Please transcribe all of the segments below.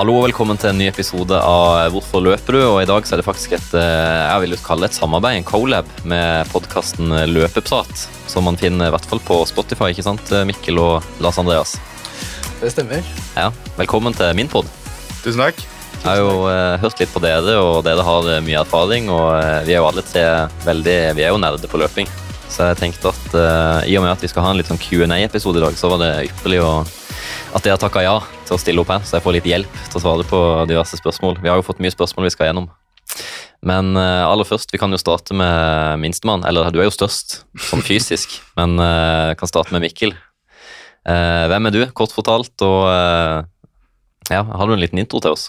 Hallo og velkommen til en ny episode av Hvorfor løper du? Og I dag så er det faktisk et eh, jeg vil kalle et samarbeid, en colab, med podkasten Løpeprat. Som man finner i hvert fall på Spotify, ikke sant, Mikkel og Lars Andreas? Det stemmer. Ja, Velkommen til min pod. Tusen takk. Jeg har jo eh, hørt litt på dere, og dere har eh, mye erfaring. Og eh, vi er jo alle tre veldig Vi er jo nerder på løping. Så jeg tenkte at uh, i og med at vi skal ha en litt sånn Q&A-episode i dag, så var det ypperlig å, at dere takka ja til å stille opp her, så jeg får litt hjelp til å svare på diverse spørsmål. Vi har jo fått mye spørsmål vi skal gjennom. Men uh, aller først, vi kan jo starte med minstemann. Eller du er jo størst, sånn fysisk, men uh, kan starte med Mikkel. Hvem er du, kort fortalt, og ja, har du en liten intro til oss?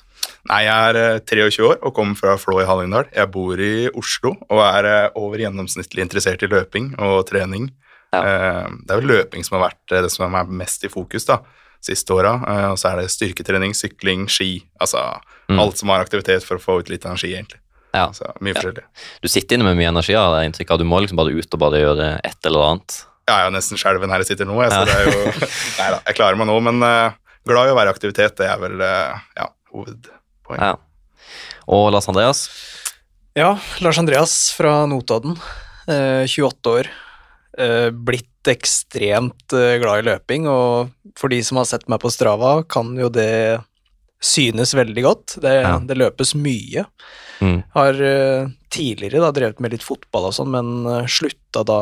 Nei, Jeg er eh, 23 år og kommer fra Flå i Hallingdal. Jeg bor i Oslo og er eh, over gjennomsnittlig interessert i løping og trening. Ja. Eh, Det er jo løping som har vært eh, det som er mest i fokus da, siste åra. Eh, Og så er det styrketrening, sykling, ski. Altså Mm. alt som har aktivitet for å få ut litt energi, egentlig. Ja. Så mye forskjellig. Du sitter inne med mye energi, har jeg inntrykk av. Du må liksom bare ut og bare gjøre et eller annet. Ja, jeg er nesten skjelven her jeg sitter nå, jeg, så det er jo Nei da, jeg klarer meg nå, men eh, glad i å være i aktivitet, det er vel eh, ja, hovedpoenget. Ja. Og Lars Andreas? Ja, Lars Andreas fra Notodden, eh, 28 år. Eh, blitt ekstremt eh, glad i løping, og for de som har sett meg på Strava, kan jo det synes veldig godt. Det, Ja. det løpes mye. Mm. Har eh, tidligere da drevet med litt fotball og sånn, men eh, slutta da,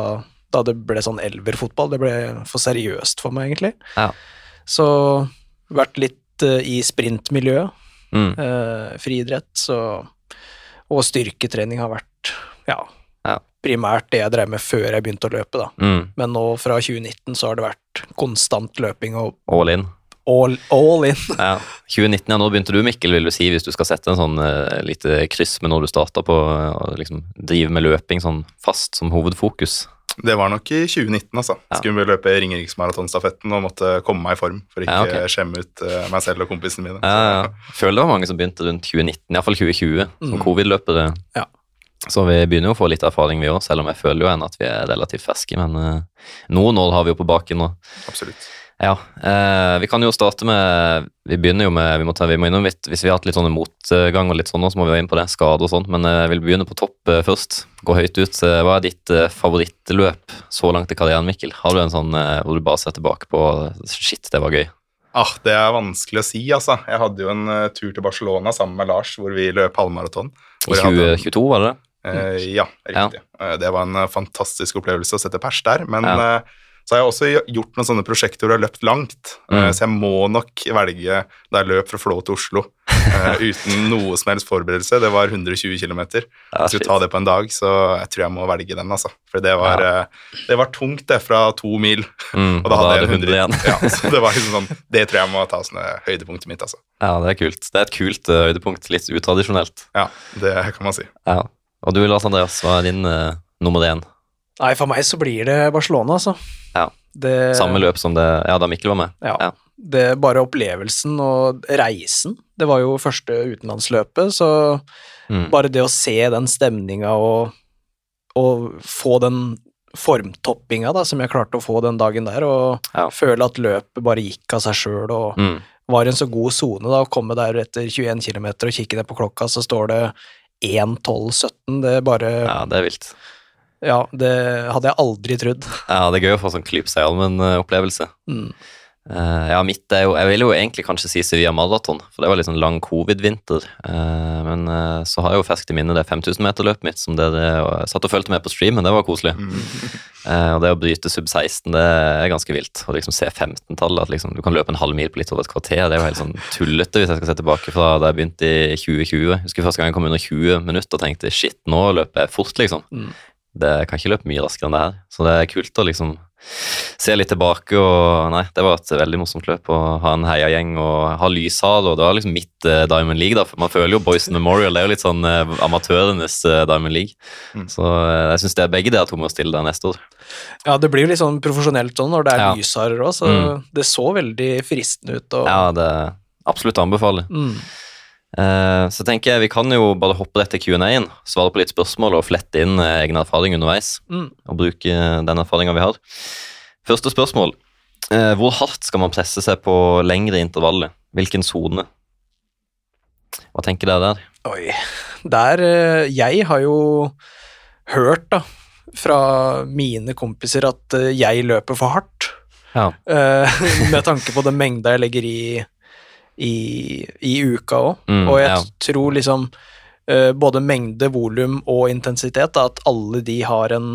da det ble sånn elverfotball. Det ble for seriøst for meg, egentlig. Ja. Så vært litt uh, i sprintmiljøet. Mm. Uh, friidrett, så Og styrketrening har vært ja, Ja. primært det jeg drev med før jeg begynte å løpe, da. Mm. Men nå fra 2019 så har det vært konstant løping og All in. all, all in. Ja. 2019, ja, nå begynte du, Mikkel, vil du si, hvis du skal sette en sånn uh, lite kryss med når du starta på å å liksom drive med løping sånn fast som hovedfokus. Det var nok i 2019, altså. Ja. Skulle løpe Ringeriksmaratonstafetten og måtte komme meg i form for ikke Ja, okay. skjemme ut eh, meg selv og kompisene mine. Ja, ja. Føler det var mange som begynte rundt 2019, iallfall 2020, som Mm. covid-løpere. Ja. Så vi begynner jo å få litt erfaring, vi òg, selv om jeg føler jo igjen at vi er relativt ferske. Men uh, noen år har vi jo på baken nå. Absolutt. Ja, eh, vi kan jo starte med Vi begynner jo med Vi må, ta, vi må innom litt Hvis vi har hatt litt sånne motgang og litt sånn, så må vi være inn på det. Skade og sånn. Men eh, jeg vil begynne på topp eh, først. Gå høyt ut. Eh, Hva er ditt eh, favorittløp så langt i karrieren, Mikkel? Har du en sånn eh, hvor du bare ser tilbake på Shit, det var gøy. Ah, det er vanskelig å si, altså. Jeg hadde jo en eh, tur til Barcelona sammen med Lars, hvor vi løp halvmaraton. I Hvor jeg hadde- 2022, var det det? Eh, ja, riktig. Eh, det var en eh, fantastisk opplevelse å sette pers der. Men Ja. Så har jeg også gjort noen sånne prosjekter hvor jeg har løpt langt. Eh, Mm. så jeg må nok velge da jeg løp fra Flå til Oslo eh, uten noe som helst forberedelse. Det var 120 km. Ja, Jeg skulle ta det på en dag, så jeg tror jeg må velge den, altså. For det var, Ja. eh, det var tungt, det, fra to mil. Mm, Og da hadde jeg det 100 igjen. ja, så det var liksom sånn Det tror jeg må ta som høydepunktet mitt, altså. Ja, det er kult. Det er et kult uh, høydepunkt. Litt utradisjonelt. Ja, det kan man si. Ja. Og du, Lars Andreas, hva er din uh, nummer én? Nei, for meg så blir det Barcelona, altså. Ja. Det, Samme løp som det Ja, da Mikkel var med. Ja. Ja. Det bare opplevelsen og reisen. Det var jo første utenlandsløpet, så Mm. bare det å se den stemninga og, og få den formtoppinga da, som jeg klarte å få den dagen der, og Ja. føle at løpet bare gikk av seg sjøl og Mm. var i en så god sone da, å komme der etter 21 km og kikke ned på klokka, så står det 1.12,17. Det er bare Ja, det er vilt. Ja, det hadde jeg aldri trodd. Ja, det er gøy å få sånn klyp seg i armen-opplevelse. Mm. Uh, ja, mitt er jo Jeg vil jo egentlig kanskje si Sevilla Marathon, for det var litt sånn lang covid-vinter. Uh, men uh, så har jeg jo ferskt i minne det 5000-meterløpet mitt som dere satt og fulgte med på streamen. det var koselig. Mm. Eh, og det å bryte sub 16, det er ganske vilt. Å liksom se 15-tallet, at liksom, du kan løpe en halv mil på litt over et kvarter, det er jo helt sånn tullete hvis jeg skal se tilbake fra da jeg begynte i 2020. Jeg husker første gang jeg kom under 20 minutter og tenkte shit, nå løper jeg fort, liksom. Mm. Det kan ikke løpe mye raskere enn det her. Så det er kult å liksom se litt tilbake og Nei, det var et veldig morsomt løp å ha en heiagjeng og ha lyshal, og det var liksom mitt eh, Diamond League, da. For man føler jo Boys Memorial, det er jo litt sånn eh, amatørenes eh, Diamond League. Mm. Så eh, jeg syns det er begge dere to må stille der neste år. Ja, det blir jo litt sånn profesjonelt sånn når det er Ja. lysharer òg, så Mm. det så veldig fristende ut. Og, Ja, det er absolutt anbefaler. mm. Eh, så tenker jeg vi kan jo bare hoppe rett til Q&A-en, svare på litt spørsmål og flette inn eh, egen erfaring underveis. Mm. Og bruke eh, den erfaringa vi har. Første spørsmål. Hvor hardt skal man presse seg på lengre intervaller? Hvilken sone? Hva tenker dere der? Oi. Der Jeg har jo hørt, da, fra mine kompiser at jeg løper for hardt. Ja. med tanke på den mengda jeg legger i i, i uka òg. Mm, og jeg ja. tror liksom uh, både mengde, volum og intensitet, da, at alle de har en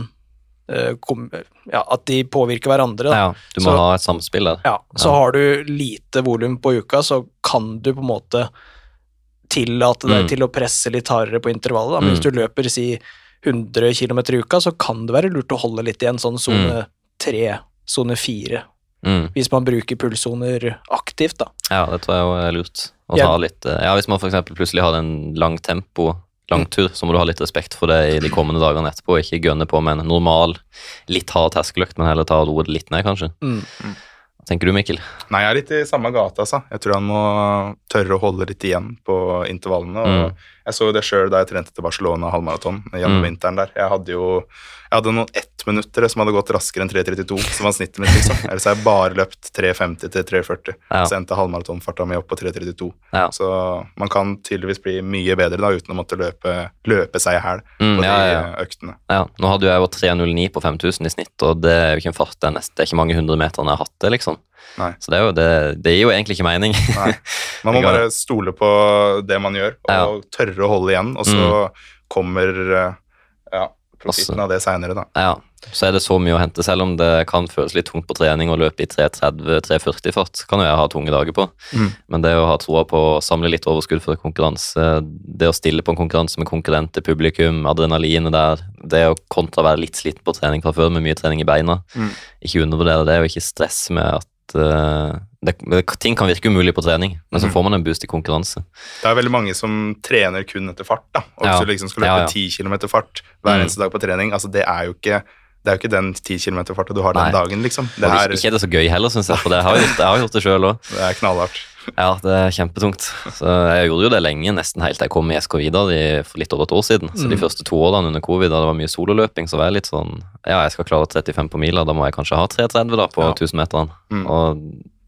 uh, kom, Ja, at de påvirker hverandre. Da. ja. Du må Så- ha et samspill der. Ja, så Ja. har du lite volum på uka, så kan du på en måte tillate deg Mm. til å presse litt hardere på intervallet. Da. Men Mm. hvis du løper si 100 km i uka, så kan det være lurt å holde litt igjen, sånn sone tre, sone fire, Mm. hvis man bruker pulssoner aktivt, da. Ja, det tror jeg er lurt. Å Ja. ta litt, eh, ja, hvis man for eksempel plutselig har en lang tempo, langtur, så må du ha litt respekt for det i de kommende dagene etterpå, ikke gønne på med en normal, litt hard terskeløkt, men heller ta roet litt ned, kanskje. Mm. Hva tenker du, Mikkel? Nei, jeg er litt i samme gate, altså. Jeg tror han må tørre å holde litt igjen på intervallene. og Mm. Jeg så jo det sjøl da jeg trente til Barcelona halvmaraton gjennom Mm. vinteren der. Jeg hadde jo jeg hadde noen ettminuttere som hadde gått raskere enn 3.32, som var snittet mitt, liksom. Ellers har jeg bare løpt 3.50 til 3.40. Ja. Så endte halvmaratonfarta mi opp på 3.32. Ja. Så man kan tydeligvis bli mye bedre da, uten å måtte løpe, løpe seg i hæl Mm, på ja, de ja. øktene. Ja, nå hadde jo jeg jo 3.09 på 5000 i snitt, og det er jo ikke en fart, det er, nest, det er ikke mange hundre meterne jeg har hatt det, liksom. Nei. Så det, er jo, det, det gir jo egentlig ikke mening. Nei. Man må bare stole på det man gjør, og Ja. Mm. tørre å holde igjen, og så kommer eh, ja, profitten av det seinere, da. Ja, så er det så mye å hente, selv om det kan føles litt tungt på trening å løpe i 3.30-3.40 fart, kan jo jeg ha tunge dager på. Mm. Men det å ha troa på å samle litt overskudd for konkurranse, det å stille på en konkurranse med konkurrente, publikum, adrenalinet der, det å kontra være litt sliten på trening fra før med mye trening i beina, Mm. ikke undervurdere det, og ikke stress med at det, ting kan virke umulig på trening, men så Mhm. får man en boost i konkurranse. Det er veldig mange som trener kun etter fart, da. Og hvis Ja. du liksom skal løpe Ja, ja. 10 km fart hver Mm. eneste dag på trening, altså det er jo ikke det er jo ikke den 10 km farta du har den Nei. dagen, liksom. Det Og er, ikke er det så gøy heller, syns jeg, for det har jeg gjort, jeg har gjort det sjøl òg. det er knallhardt. Ja, det er kjempetungt. Så jeg gjorde jo det lenge, nesten helt til jeg kom i SK Vidar for litt over et år siden. Så de Mm. første to årene under covid, da det var mye sololøping, så var jeg litt sånn Ja, jeg skal klare 35 på mila, da må jeg kanskje ha 3,30 da på Ja. 1000-meterne. Mm. Og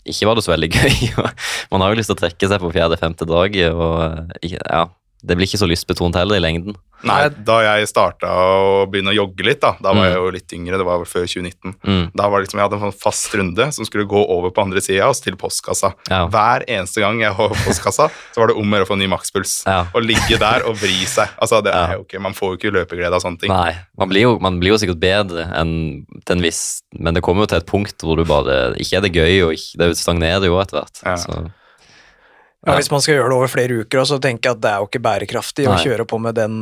ikke var det så veldig gøy. Man har jo lyst til å trekke seg på fjerde-femte dag, og eh, ja, det blir ikke så lystbetont heller i lengden. Nei, da jeg starta å begynne å jogge litt, da, da var Mm. jeg jo litt yngre, det var før 2019. Mm, Da var det liksom, Jeg hadde en sånn fast runde som skulle gå over på andre sida og til postkassa. ja. Hver eneste gang jeg var på postkassa, så var det om å gjøre å få ny makspuls. Ja. Å ligge der og vri seg. Altså, det Ja. er jo ikke, Man får jo ikke løpeglede av sånne ting. Nei, man blir, jo, man blir jo sikkert bedre enn til en viss Men det kommer jo til et punkt hvor du bare Ikke er det gøy, og ikke, det stagnerer jo etter hvert. Ja. Så, Ja, hvis man skal gjøre det over flere uker, så tenker jeg at det er jo ikke bærekraftig å kjøre på med den,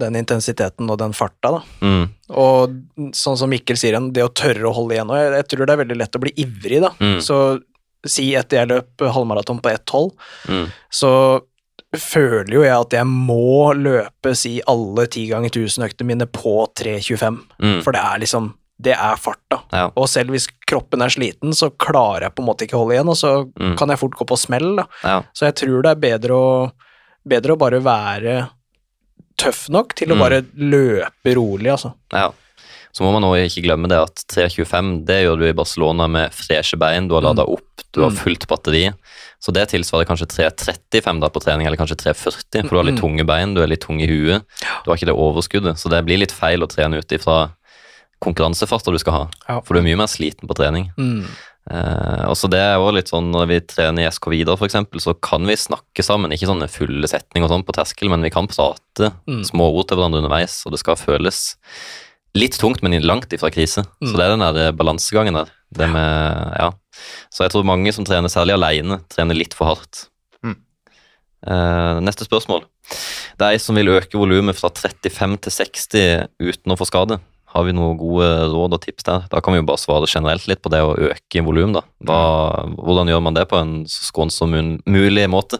den intensiteten og den farta, da. mm, Og sånn som Mikkel sier det å tørre å holde igjen. Og jeg, jeg tror det er veldig lett å bli ivrig, da. Mm. Så si etter jeg løp halvmaraton på 1,12, mm, så føler jo jeg at jeg må løpe si alle ti ganger 1000-øktene mine på 3.25. mm, For det er liksom Det er farta. ja. Og selv hvis kroppen er sliten, så klarer jeg på en måte ikke å holde igjen, og så Mm. kan jeg fort gå på smell, da. ja. Så jeg tror det er bedre å, bedre å bare være tøff nok til å Mm. bare løpe rolig, altså. Ja. Så må man også ikke glemme det at 3.25 det gjør du i Barcelona med freshe bein, du har lada opp, du har Mm. fullt batteri. Så det tilsvarer kanskje 3.35 da på trening, eller kanskje 3.40, for du har litt Mm. tunge bein, du er litt tung i huet. Du har ikke det overskuddet, så det blir litt feil å trene ut ifra konkurransefarter du skal ha. Ja. For du er mye mer sliten på trening. Mm. Eh, og så det er også litt sånn Når vi trener i SK Vidar, for eksempel, så kan vi snakke sammen. Ikke sånne fulle setninger og sånn på terskel, men vi kan prate Mm. små ord til hverandre underveis, og det skal føles litt tungt, men langt ifra krise. Mm. Så det er den der balansegangen der. Det med, ja. Så jeg tror mange som trener, særlig alene, trener litt for hardt. Mm. Eh, neste spørsmål. Det er ei som vil øke volumet fra 35 til 60 uten å få skade. Har vi noen gode råd og tips der? Da kan vi jo bare svare generelt litt på det å øke volum, da. Hva, hvordan gjør man det på en så skånsom mulig måte?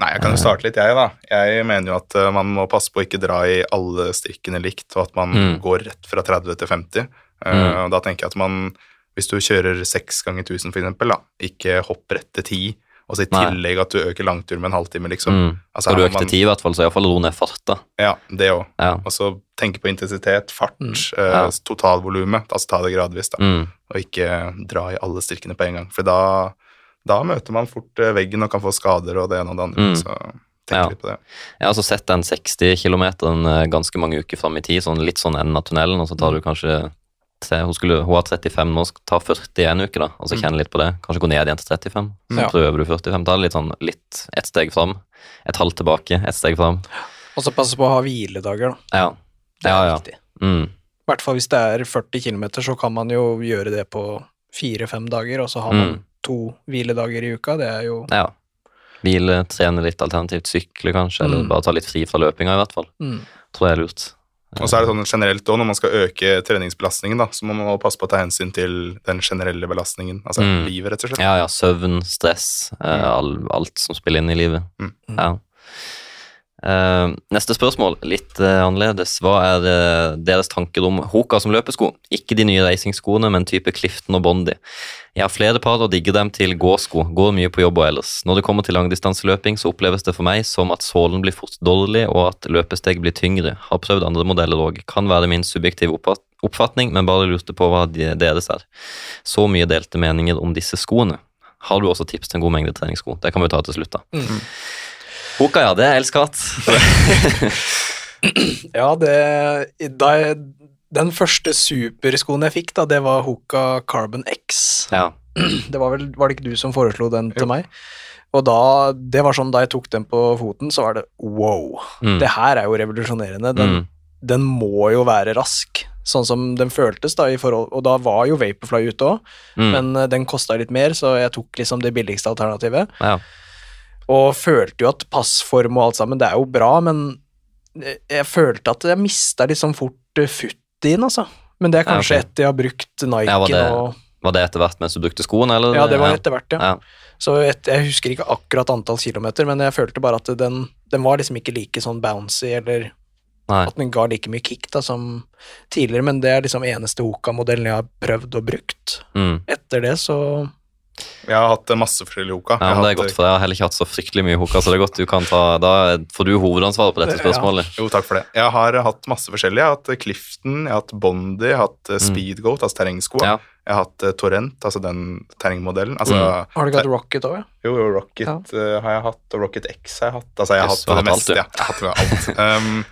Nei, jeg kan jo starte litt, jeg, da. Jeg mener jo at eh, man må passe på å ikke dra i alle strikkene likt, og at man Mm. går rett fra 30 til 50. Eh, Mm. Da tenker jeg at man, hvis du kjører 6 ganger 1000 for eksempel, ikke hopp rett til 10, og så i tillegg at du øker langtur med en halvtime, liksom. Mm. Altså, og du økte 10 i hvert fall, så iallfall ro ned fart, da. Ja, det òg. Ja. Så tenke på intensitet, fart, Mm. eh, Ja. totalvolumet. Altså ta det gradvis, da. Mm. Og ikke dra i alle styrkene på en gang. For da, da møter man fort eh, veggen og kan få skader og det ene og det andre. Mm. Så tenk Ja. litt på det. Jeg har altså sett den 60 km ganske mange uker fram i tid, sånn litt sånn enden av tunnelen, og så tar du kanskje tre, hun, skulle, hun har 35 nå, skal ta 40 en uke, da, og så Mm. kjenne litt på det. Kanskje gå ned igjen til 35, så Ja. prøver du 45. Ta det litt sånn litt ett steg fram, et halvt tilbake, ett steg fram. Og så passe på å ha hviledager, da. Ja. Det er Ja, ja. viktig. Mm. I hvert fall hvis det er 40 km, så kan man jo gjøre det på fire-fem dager, og så har man Mm. to hviledager i uka. Det er jo ja. Hvile, trene litt alternativt, sykle kanskje, eller Mm. bare ta litt fri fra løpinga i hvert fall. mm. Tror jeg er lurt. Og så er det sånn generelt også, når man skal øke treningsbelastningen, da, så må man passe på å ta hensyn til den generelle belastningen, altså Mm. livet, rett og slett. Ja, ja, søvn, stress, eh, all, alt som spiller inn i livet. Mm. Ja. Uh, neste spørsmål, litt uh, annerledes. Hva er uh, deres tanker om Hoka som løpesko? Ikke de nye racingskoene, men type Clifton og Bondi. Jeg har flere par og digger dem til gåsko, går mye på jobb og ellers. Når det kommer til langdistanseløping, så oppleves det for meg som at sålen blir fort dårlig, og at løpesteg blir tyngre. Har prøvd andre modeller òg. Kan være min subjektive oppfatning, men bare lurte på hva de- deres er. Så mye delte meninger om disse skoene. Har du også tips til en god mengde treningssko? Det kan vi ta til slutt, da. Mm. Hoka, ja, det er elskatt. Ja, det jeg, Den første superskoen jeg fikk, da, det var Hoka Carbon X. ja. Det var vel Var det ikke du som foreslo den til Jo. meg? Og da Det var sånn da jeg tok den på foten, så var det wow. Mm. Det her er jo revolusjonerende. Den, Mm. den må jo være rask, sånn som den føltes da i forhold Og da var jo Vaporfly ute òg, Mm. men eh, den kosta litt mer, så jeg tok liksom det billigste alternativet. ja. Og følte jo at passform og alt sammen, det er jo bra, men jeg- jeg følte at jeg mista litt sånn fort eh, futt-in, altså. Men det er Ja, kanskje etter jeg har brukt Nike Ja, var det- og Var det etter hvert mens du brukte skoene, eller? Ja, det var etter hvert, ja. Ja. Så et, jeg husker ikke akkurat antall kilometer, men jeg følte bare at den, den var liksom ikke like sånn bouncy, eller Nei. at den ga like mye kick da som tidligere, men det er liksom eneste Hoka-modellen jeg har prøvd og brukt. Mm. Etter det så Jeg har hatt masse forskjellige Hoka. Ja, men det er godt, for deg. jeg har heller ikke hatt så fryktelig mye hoka, så det er godt du kan ta Da får du hovedansvaret på dette Ja. spørsmålet. Jo, takk for det. Jeg har hatt masse forskjellige. Jeg har hatt Clifton, jeg har hatt Bondi, jeg har hatt eh, Mm. Speedgoat, altså terrengsko. Ja. Jeg har hatt eh, Torrent, altså den terrengmodellen. Altså, Mm. har du ikke hatt Rocket òg, ja? Jo, jo, Rocket eh, har jeg hatt, og Rocket X har jeg hatt. Altså, jeg har Yes, hatt det meste. alt, ja. Jeg har hatt alt. Um,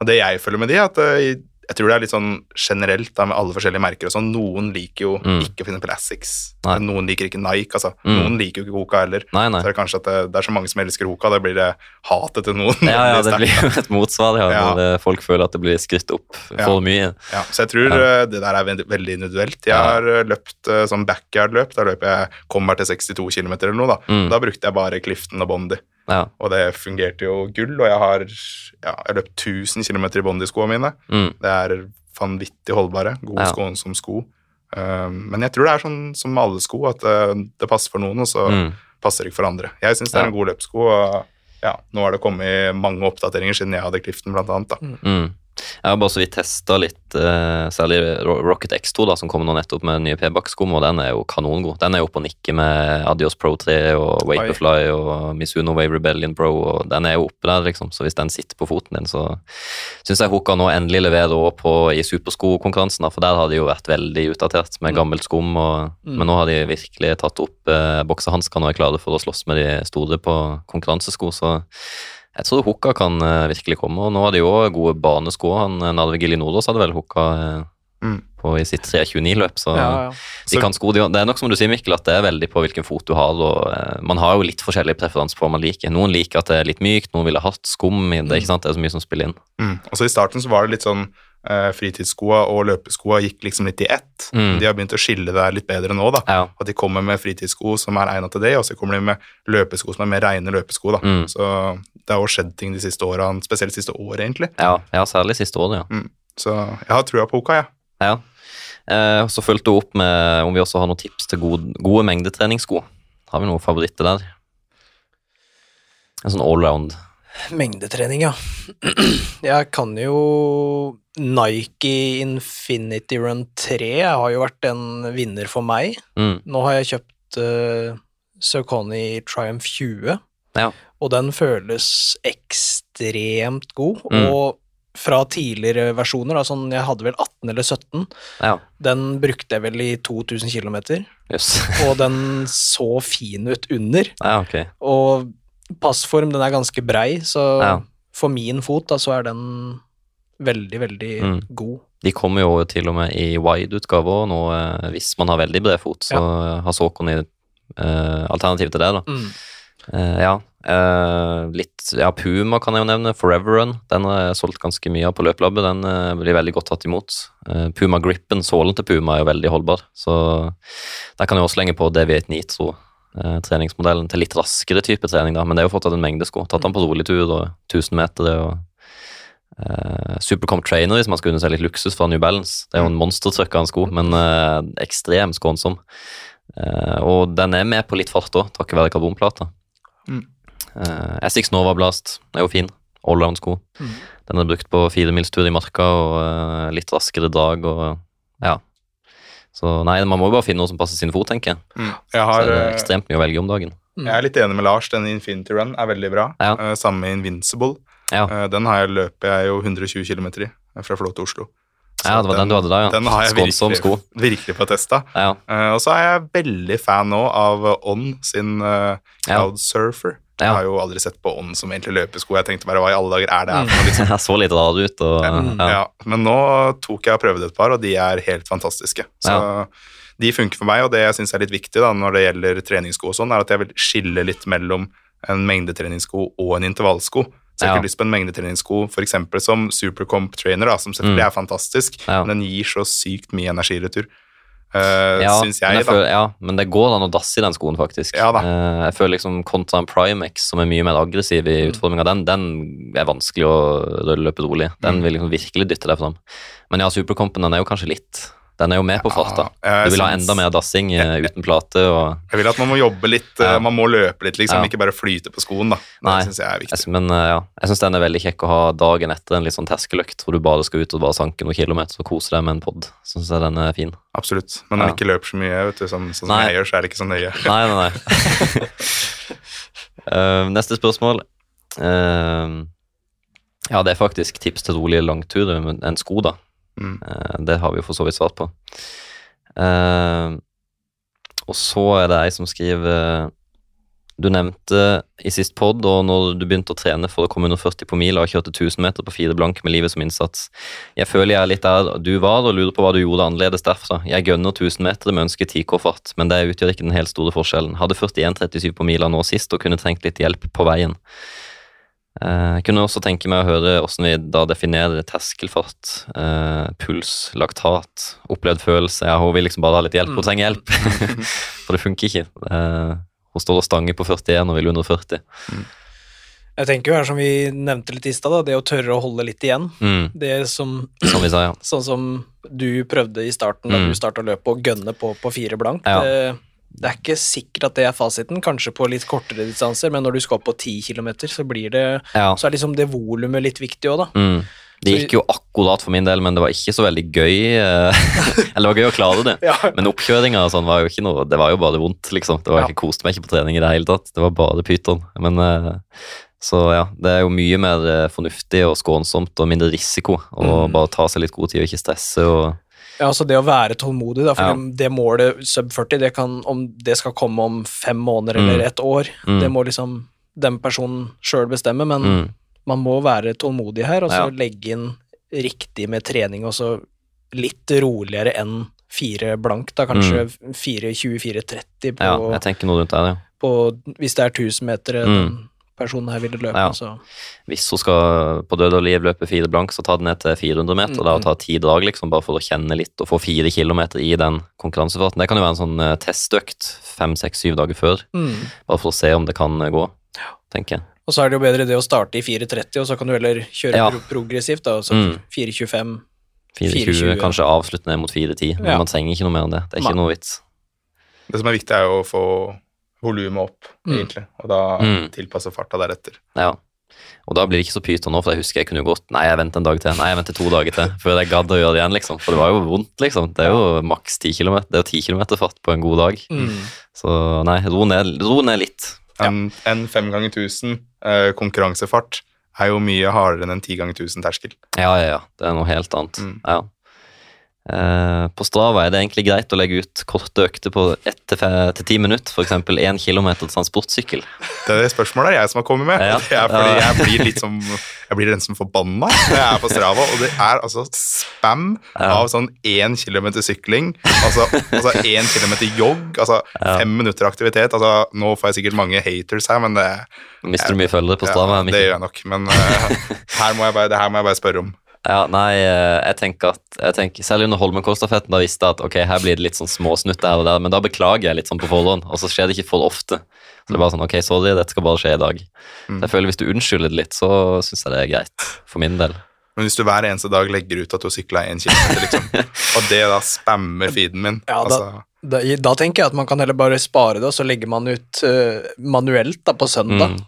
og det jeg føler med de, er at eh, jeg tror det er litt sånn generelt da, med alle forskjellige merker og sånn. Noen liker jo Mm. ikke finne Asics. Noen liker ikke Nike, altså. Mm. Noen liker jo ikke Hoka heller. Nei, nei. Så er det kanskje at det, det er så mange som elsker Hoka, da blir det hatet til noen. Ja, ja, det blir jo et motsvar ja, Ja. eh, folk føler at det blir skrytt opp Ja. for mye. Ja, så jeg tror Ja. eh, det der er veldig, veldig individuelt. Jeg har eh, løpt sånn backyard-løp. Da løper jeg kommer til 62 km eller noe. Da Mm. Da brukte jeg bare Clifton og Bondi, Ja. og det fungerte jo gull. Og jeg har ja, jeg har løpt 1000 km i Bondi-skoene mine. Mm. Det er vanvittig holdbare. Gode Ja. sko som sko. Um, men jeg tror det er sånn som med alle sko, at eh, det passer for noen, og så Mm. passer det ikke for andre. Jeg syns det er Ja. en god løpssko. og ja, nå har det kommet mange oppdateringer siden jeg hadde Clifton, blant annet. Da. Mm. Jeg har bare så vidt testa litt, eh, særlig Rocket X2, da, som kommer nå nettopp med nye P-back-skum, og den er jo kanongod. Den er jo oppe og nikker med Adios Pro 3 og Vaporfly og Mizuno Wave Rebellion Pro, og den er jo oppe der, liksom. Så hvis den sitter på foten din, så syns jeg Hoka nå endelig leverer òg på i superskokonkurransen, for der har de jo vært veldig utdatert med gammelt skum, og, Mm. men nå har de virkelig tatt opp eh, boksehanskene og er klare for å slåss med de store på konkurransesko, så jeg tror Hukka kan eh, virkelig komme, og nå har de jo gode banesko. Han eh, Narve Gilinodos hadde vel Hukka eh, Mm. på i sitt 329-løp, så Ja, ja. de Så- kan sko. De, det er nok som du sier, Mikkel, at det er veldig på hvilken fot du har, og man har jo litt forskjellige preferanser på hva man liker. Noen liker at det er litt mykt, noen ville hatt skum i det, ikke sant? Det er så mye som spiller inn. Mm. Og så I starten så var det litt sånn eh, fritidsskoa og løpeskoa gikk liksom litt i ett. Mm. De har begynt å skille det litt bedre nå. da. Ja. At de kommer med fritidssko som er egnet til det, og så kommer de med løpesko som er mer reine løpesko. da. Mm. Så det har jo skjedd ting de siste årene, spesielt siste året, egentlig. Ja, ja, særlig siste året, ja. Så jeg har trua på Oka, jeg. ja. Eh, så fulgte hun opp med om vi også har noen tips til gode, gode mengdetreningssko. Har vi noen favoritter der? En sånn allround. Mengdetrening, ja. Jeg kan jo Nike Infinity Run 3 har jo vært en vinner for meg. Mm. Nå har jeg kjøpt uh, Saucony Triumph 20, Ja. Og den føles ekstremt god. Mm. Og fra tidligere versjoner, da, sånn jeg hadde vel 18 eller 17, Ja, den brukte jeg vel i 2000 km, Yes. og den så fin ut under. Ja, okay. Og passform, den er ganske brei, så Ja. for min fot da, så er den veldig, veldig Mm. god. De kommer jo til og med i wide-utgave òg nå, eh, hvis man har veldig bred fot. Så har Såkon i eh, alternativ til det, da. Mm. Eh, ja. Eh, litt Ja, Puma kan jeg jo nevne. Forever Run. Den har jeg solgt ganske mye av på løpelabbet. Den uh, blir veldig godt tatt imot. Uh, Puma Grippen, sålen til Puma, er jo veldig holdbar. Så der kan jeg også slenge på Deviate Nitro. treningsmodellen til litt raskere type trening, da, men det er jo fortsatt en mengde sko. Tatt den på rolig tur og 1000 meter og uh, Supercomp Trainer, hvis man skal unne seg litt luksus fra New Balance. Det er jo en monstertrøkk av en sko, men ekstremt skånsom. Og den er med på litt fart òg, takket være karbonplata. Mm. Uh, Essex Nova Blast er jo fin. Allround-sko. Mm. Den er brukt på firemilstur i marka og uh, litt raskere drag og ja. Så nei, man må jo bare finne noe som passer sin fot, tenker jeg. Mm. Jeg, Så har, er det eh, ekstremt mye å velge om dagen. jeg er litt enig med Lars. Den Infinity Run er veldig bra. Ja. Uh, Samme med Invincible. Ja, Den har jeg løper jeg jo 120 km i fra Flå til Oslo. Så ja det var den, du hadde der, ja. Den har jeg Skånsom virkelig, sko. virkelig på testa. Ja, Uh, og så er jeg veldig fan nå av On sin uh, Ja. Cloud Surfer. Jeg har jo aldri sett på ånd som egentlig løpesko. Jeg tenkte bare hva i alle dager er det her for noe? Liksom. jeg så litt rar ut og Ja. ja. Men nå tok jeg og prøvde et par, og de er helt fantastiske. Så de funker for meg, og det jeg syns er litt viktig da, når det gjelder treningssko og sånn, er at jeg vil skille litt mellom en mengdetreningssko og en intervallsko. Så jeg har Ja. ikke lyst på en mengdetreningssko f.eks. som Supercomp Trainer, da, som selvfølgelig Mm. er fantastisk, Ja. men den gir så sykt mye energiretur. Uh, Ja, syns men jeg, jeg da. føler, ja, men det går an å dasse i den skoen, faktisk. Ja. Eh, jeg føler liksom kontra en Primex, som er mye mer aggressiv i Mm. utforminga, den, den er vanskelig å løpe rolig. Den Mm. vil liksom virkelig dytte deg fram. Men ja, Supercompen den er jo kanskje litt Den er jo med på farta. Ja, Du vil ha enda mer dassing eh, uten plate og Jeg vil at man må jobbe litt, Ja. eh, man må løpe litt, liksom, Ja. ikke bare flyte på skoen. da. Nei. Det syns jeg er viktig. Men eh, ja, jeg syns den er veldig kjekk å ha dagen etter en litt sånn terskeløkt, hvor du bare skal ut og bare sanke noen kilometer og kose deg med en pod. Syns jeg den er fin. Absolutt. Men når Ja. man ikke løper så mye, vet du, sånn, sånn som Nei. jeg gjør, så er det ikke så nøye. Nei, nei, nei. uh, neste spørsmål. Uh, ja, det er faktisk tips til rolige langturer med en sko, da. Mm. Eh, det har vi jo for så vidt svart på. Eh, og så er det ei som skriver Du nevnte i sist pod, og når du begynte å trene for å komme under 40 på mila og kjørte 1000 meter på fire blank med livet som innsats. Jeg føler jeg er litt der du var, og lurer på hva du gjorde annerledes derfra. Jeg gønner 1000 meter med ønsket 10K-fart, men det utgjør ikke den helt store forskjellen. Hadde 41,37 på mila nå sist, og kunne trengt litt hjelp på veien. Eh, Jeg kunne også tenke meg å høre hvordan vi da definerer terskelfart, eh, puls, laktat, opplevd følelse. Ja, hun vil liksom bare ha litt hjelp, hun trenger hjelp. For det funker ikke. Eh, Hun står og stanger på 41 og vil under 40. Jeg tenker jo her som vi nevnte litt i stad, det å tørre å holde litt igjen. Mm, Det som som vi sa, ja. Sånn som du prøvde i starten da Mm. du starta løpet, å gønne på på fire blankt. Ja. Det, det er ikke sikkert at det er fasiten, kanskje på litt kortere distanser, men når du skal opp på ti kilometer, så blir det ja. Så er liksom det volumet litt viktig òg, da. Mm. Det gikk jo akkurat for min del, men det var ikke så veldig gøy. eh, Eller det var gøy å klare det. Ja. Men oppkjøringa og sånn var jo ikke noe Det var jo bare vondt, liksom. Det var Ja. ikke koste meg ikke på trening i det hele tatt. Det var bare pyton. Men eh, Så ja, det er jo mye mer eh, fornuftig og skånsomt og mindre risiko å Mm. bare ta seg litt god tid og ikke stresse og Ja, altså det å være tålmodig, da, for Ja. det, det målet sub 40, det kan, om det skal komme om fem måneder eller Mm. et år, Mm. det må liksom den personen sjøl bestemme, men mm, man må være tålmodig her, og så Ja. legge inn riktig med trening, og så litt roligere enn fire blank, da kanskje 4.24,30 på, Mm. Ja, jeg tenker noe rundt deg, ja. på Hvis det er 1000 meter Mm. Personen her ville løpe, Ja. så Hvis hun skal på død og liv løpe fire blank, så ta den ned til 400 meter Mm, da, og ta ti drag, liksom, bare for å kjenne litt og få fire kilometer i den konkurransefarten. Det kan jo være en sånn eh, testøkt fem, seks, syv dager før, mm. bare for å se om det kan eh, gå, tenker jeg. Og så er det jo bedre det å starte i 4.30, og så kan du heller kjøre Ja. progressivt, da, altså Mm. 4.25 4,20, 4,20. kanskje avslutte ned mot 4,10, men Ja. man trenger ikke noe mer enn det. Det er ikke Nei. noe vits. Det som er viktig, er jo å få volumet opp, Mm. egentlig, og da Mm. tilpasse farta deretter. Ja. Og da blir det ikke så pyton nå, for jeg husker jeg kunne jo gått Nei, jeg venter en dag til. Nei, jeg venter to dager til før jeg gadd å gjøre det igjen, liksom. For det var jo vondt, liksom. Det er jo maks 10 km. Det er jo ti km fart på en god dag. mm. Så nei, ro ned, ro ned litt. En, en fem ganger 1000 eh, konkurransefart er jo mye hardere enn en ti ganger 1000 terskel. Ja, ja, ja. Det er noe helt annet. Mm. Ja. Eh, på Strava er det egentlig greit å legge ut korte økter på 1-10 minutter, f.eks. 1 km transportsykkel. Det er det spørsmålet jeg som har kommet med. Ja. Fordi jeg blir litt som Jeg blir den som forbanna når jeg er på Strava, og det er altså spam Ja. av sånn én kilometer sykling, altså, altså én kilometer jogg, altså fem minutter aktivitet. Altså, nå får jeg sikkert mange haters her, men det, Mister du mye følgere på Strava? ja, det gjør jeg nok. Men uh, her må jeg bare, det her må jeg bare spørre om. Ja, nei, eh, jeg tenker at jeg tenker, Selv under Holmenkollstafetten da visste jeg at ok, her blir det litt sånn småsnutter her og der, men da beklager jeg litt sånn på forhånd, og så skjer det ikke for ofte. Så det er bare sånn, ok, sorry, dette skal bare skje i dag. Mm. Så jeg føler Hvis du unnskylder det litt, så syns jeg det er greit, for min del. Men hvis du hver eneste dag legger ut at du har sykla én kilometer, liksom, og det da spammer feeden min Ja, da- altså, Da, da tenker jeg at man kan heller bare spare det, og så legger man ut uh, manuelt da, på søndag. Mm.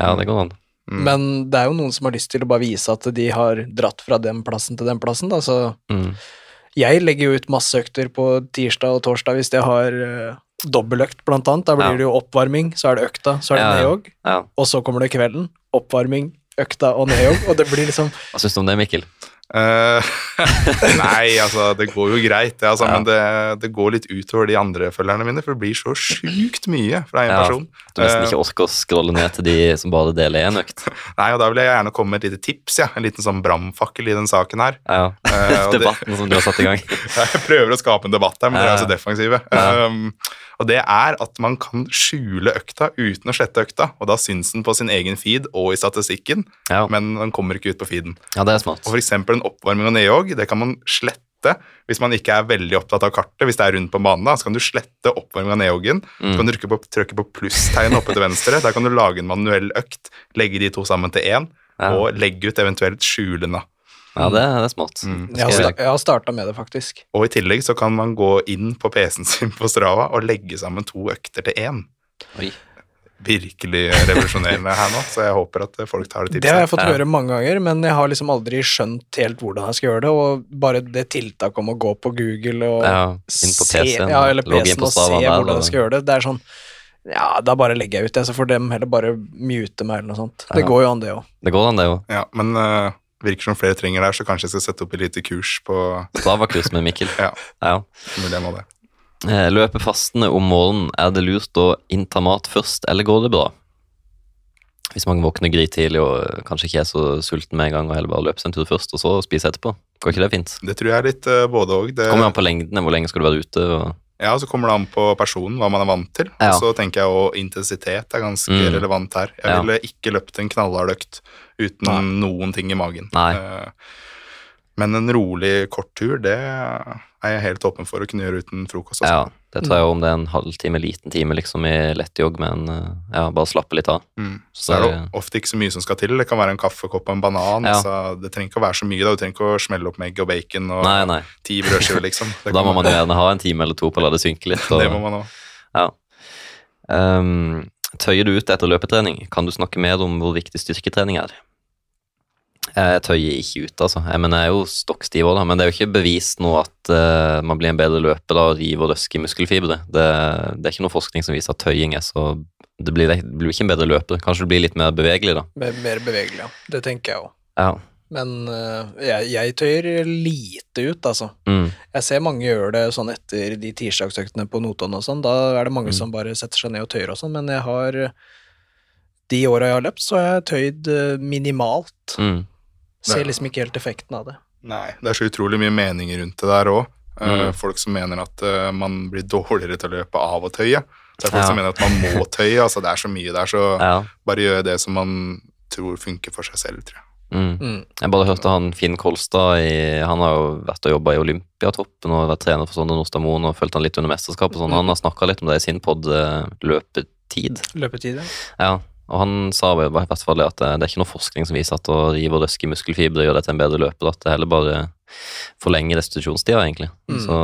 Ja, det går an. Mm. Men det er jo noen som har lyst til å bare vise at de har dratt fra den plassen til den plassen, da, så Mm. jeg legger jo ut masse økter på tirsdag og torsdag hvis jeg har uh, dobbeltøkt, blant annet. Da blir Ja. det jo oppvarming, så er det økta, så er det Ja, ja. nedjogg, Ja. og så kommer det kvelden. Oppvarming, økta og nedjogg, og det blir liksom Hva syns du om det, Mikkel? Eh, nei, altså, det går jo greit, altså, Ja. men det, det går litt utover de andre følgerne mine, for det blir så sjukt mye fra én Ja, person. Du nesten uh, ikke orker å scrolle ned til de som bare deler én økt? Nei, og da vil jeg gjerne komme med et lite tips, ja. En liten sånn brannfakkel i den saken her. Ja. Eh, og det- Debatten som du har satt i gang. Jeg prøver å skape en debatt her, men dere er så defensive. Um, og det er at man kan skjule økta uten å slette økta, og da syns den på sin egen feed og i statistikken, Ja. men den kommer ikke ut på feeden. ja, det er smart. Og for eksempel en oppvarming og nedjogg, det kan man slette hvis man ikke er veldig opptatt av kartet. Hvis det er rundt på banen, da, så kan du slette oppvarming av nedjoggen. Så kan du trykke på, trykke på plusstegn oppe til venstre. Der kan du lage en manuell økt, legge de to sammen til én, Ja. og legge ut eventuelt skjulende. Ja, det, det er smått. Mm. Jeg har, jeg har starta med det, faktisk. Og i tillegg så kan man gå inn på PC-en sin på Strava og legge sammen to økter til én. Oi. Virkelig revolusjonerende her nå, så jeg håper at folk tar det Det har jeg tipset. fått Ja. høre mange ganger, men jeg har liksom aldri skjønt helt hvordan jeg skal gjøre det, og bare det tiltaket om å gå på Google og Ja, inn på se, PC-en, ja, eller PC-en på og se der, hvordan jeg skal gjøre det, det er sånn Ja, da bare legger jeg ut det, så får dem heller bare mute meg eller noe sånt. Det går jo an, det òg. Det går an, det jo. Ja, men uh, virker som flere trenger der, så kanskje jeg skal sette opp et lite kurs på Strava-kurs med Mikkel. Ja, Ja. mulig jeg må det. Eh, Løpe fastende om morgenen, er det lurt å innta mat først, eller går det bra? Hvis man våkner grytidlig og eh, kanskje ikke er så sulten med en gang, og heller bare løper en tur først, og så spise etterpå. Går ikke det fint? Det tror jeg er litt uh, både og. Det, Kommer an på lengden, hvor lenge skal du være ute? Og... ja, så kommer det an på personen, hva man er vant til. Ja. Og så tenker jeg også intensitet er ganske Mm. relevant her. Jeg Ja. ville ikke løpt en knallhard økt uten Nei. noen ting i magen. Nei. Eh, men en rolig, kort tur, det er jeg helt åpen for å kunne gjøre uten frokost. Også. Ja, det tror jeg om det er en halvtime, liten time liksom i lettjogg, men eh, ja, bare slappe litt av. Mm. Så Så er det det- ofte ikke så mye som skal til. Det kan være en kaffekopp og en banan. Ja. Så det trenger ikke å være så mye. da. Du trenger ikke å smelle opp med egg og bacon og Nei, nei. ti brødskiver, liksom. Da må man jo gjerne ha en time eller to på å la det synke litt. Og, det må man også. Ja. Um, tøyer du ut etter løpetrening? Kan du snakke mer om hvor viktig styrketrening er? Jeg tøyer ikke ut, altså. Jeg, mener, jeg er jo stokk stiv òg. Men det er jo ikke bevist nå at uh, man blir en bedre løper av å rive og røske i muskelfibre. Det, det er ikke noe forskning som viser at tøying er så Det blir, det blir ikke en bedre løper. Kanskje du blir litt mer bevegelig, da. Mer, mer bevegelig, ja. Det tenker jeg òg. Ja. Men uh, jeg, jeg tøyer lite ut, altså. Mm. Jeg ser mange gjør det sånn etter de tirsdagsøktene på Notodden og sånn. Da er det mange Mm. som bare setter seg ned og tøyer og sånn, men jeg har De åra jeg har løpt, så har jeg tøyd eh, minimalt. Mm. Ser liksom ikke helt effekten av det. Nei, det er så utrolig mye meninger rundt det der òg. Mm. Folk som mener at eh, man blir dårligere til å løpe av å tøye. Det er folk Ja. som mener at man må tøye. altså Det er så mye der, så Ja. bare gjør det som man tror funker for seg selv, tror jeg. Mm. Mm. Jeg bare hørte han Finn Kolstad i, Han har jo vært og jobba i Olympiatoppen og vært trener for Sondre Nordstad og fulgt han litt under mesterskapet. Sånn. Han har snakka litt om det i sin pod, eh, løpetid. Løpetid, ja. Ja, og han sa i hvert fall at det, det er ikke noe forskning som viser at å rive og røske i muskelfibre gjør deg til en bedre løper. At det heller bare forlenger restitusjonstida, egentlig. Mm. Så,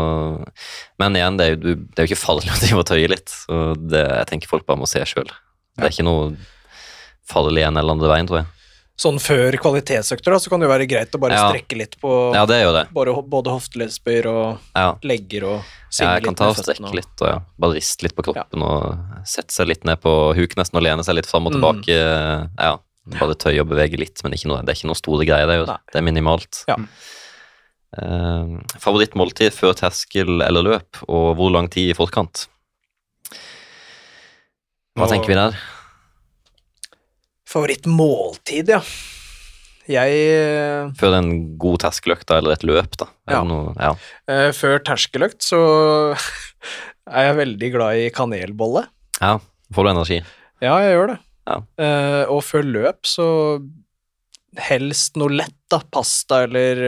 men igjen, det er, jo, det er jo ikke farlig å drive og tøye litt. Så det, jeg tenker folk bare må se sjøl. Det er ikke noe farlig en eller andre veien, tror jeg. Sånn før kvalitetsøkter, da, så kan det jo være greit å bare Ja. strekke litt på Ja, det det. bare, både hofteleddsbøyer og Ja. legger og Ja, jeg kan ta og strekke og- litt og ja, bare riste litt på kroppen og sette seg litt ned på huk nesten og lene seg litt fram og Mm. tilbake. Ja, bare tøye og bevege litt, men noe, det er ikke noe store greier. Det er, jo, Nei. det er minimalt. Ja. Uh, favorittmåltid før terskel eller løp, og hvor lang tid i forkant? Hva Og- tenker vi der? Favorittmåltid, ja. Jeg eh, Før en god terskeløkt da, eller et løp, da? Ja. Noe, ja. eh, Før terskeløkt så er jeg veldig glad i kanelbolle. ja. Får du energi? Ja, jeg gjør det. Ja. Eh, og før løp så helst noe lett, da. Pasta eller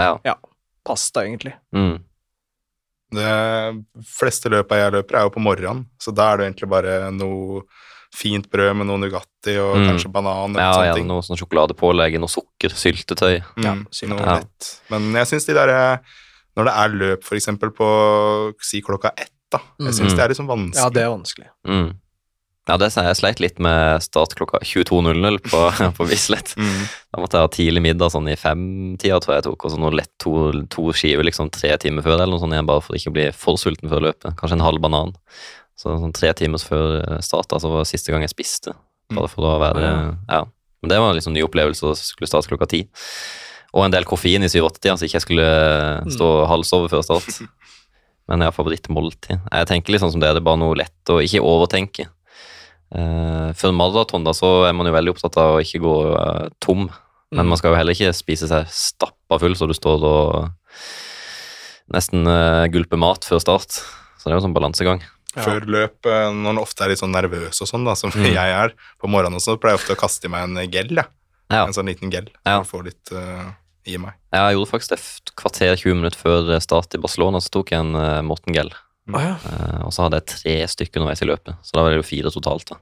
Ja. pasta, egentlig. Mm. De fleste løpa jeg løper, er jo på morgenen, så da er det egentlig bare noe fint brød med noe Nugatti og Mm. kanskje banan eller Ja, ting. noe sånn sjokoladepålegg, noe sukker, syltetøy. Ja, Mm, sylt. noe Ja. lett. Men jeg syns de derre Når det er løp, for eksempel på si klokka ett, da. Jeg syns Mm. det er litt sånn vanskelig. Ja, det er vanskelig. Mm. Ja, det sier jeg sleit litt med start klokka 22.00 på, på Bislett. Mm. Da måtte jeg ha tidlig middag sånn i femtida, tror jeg jeg tok, og så noe lett to, to skiver liksom tre timer før, eller noe sånt igjen, bare for ikke å bli for sulten før løpet. Kanskje en halv banan. Så sånn tre timer før eh, start, altså var det siste gang jeg spiste. Bare for å være Ja. Men det var en liksom ny opplevelse å skulle starte klokka ti. Og en del koffein i 7-8-tida, så ikke jeg skulle stå hals over før start. Men jeg har favorittmåltid. Jeg tenker litt sånn som det, det er bare noe lett å ikke overtenke. Uh, før en maraton da, så er man jo veldig opptatt av å ikke gå eh, tom. Men Mm. man skal jo heller ikke spise seg stappa full så du står og nesten gulper mat før start. Så det er jo sånn balansegang. Ja. Før løp, eh, når en ofte er litt sånn nervøs og sånn, da, som Mm. jeg er på morgenen også, pleier jeg ofte å kaste i meg en gel, ja. Ja. En sånn liten gel. Ja. Få litt uh, i meg. Ja, Jeg gjorde faktisk det et kvarter 20 minutter før start i Barcelona, så tok jeg en uh, Morten Gell. Mm. ja. Eh, og så hadde jeg tre stykker underveis i løpet, så da var det jo fire totalt. da.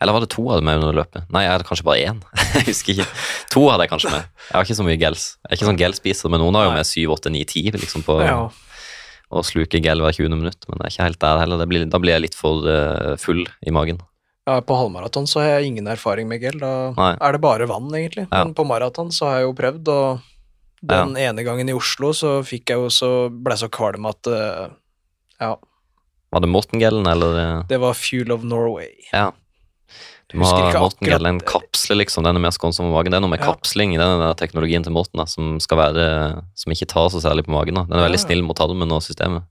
Eller var det to av dem med under løpet? Nei, jeg hadde kanskje bare én. jeg husker ikke. To hadde jeg kanskje med. Jeg har ikke så mye gels. Jeg er ikke sånn gelspiser, men noen har jo med syv, åtte, ni, ti liksom på ja. Å sluke gel hver 20 minutt, men det er ikke helt der heller. Det blir, da blir jeg litt for eh, full i magen. Ja, på halvmaraton så har jeg ingen erfaring med gel. Da Nei. er det bare vann, egentlig. Ja. Men på maraton så har jeg jo prøvd, og den ene gangen i Oslo så fikk jeg jo så ble jeg så kvalm at eh, Ja, Var det Morten-gelen, eller? eh, det var Fuel of Norway. Ja. Du må Husker ha ikke Morten-gel, akkurat- en kapsle, liksom. Den er mer skånsom for magen. Det er noe med Ja. kapsling i den teknologien til Morten da, som skal være Som ikke tar så særlig på magen. da. Den er veldig Ja. snill mot tarmen og systemet.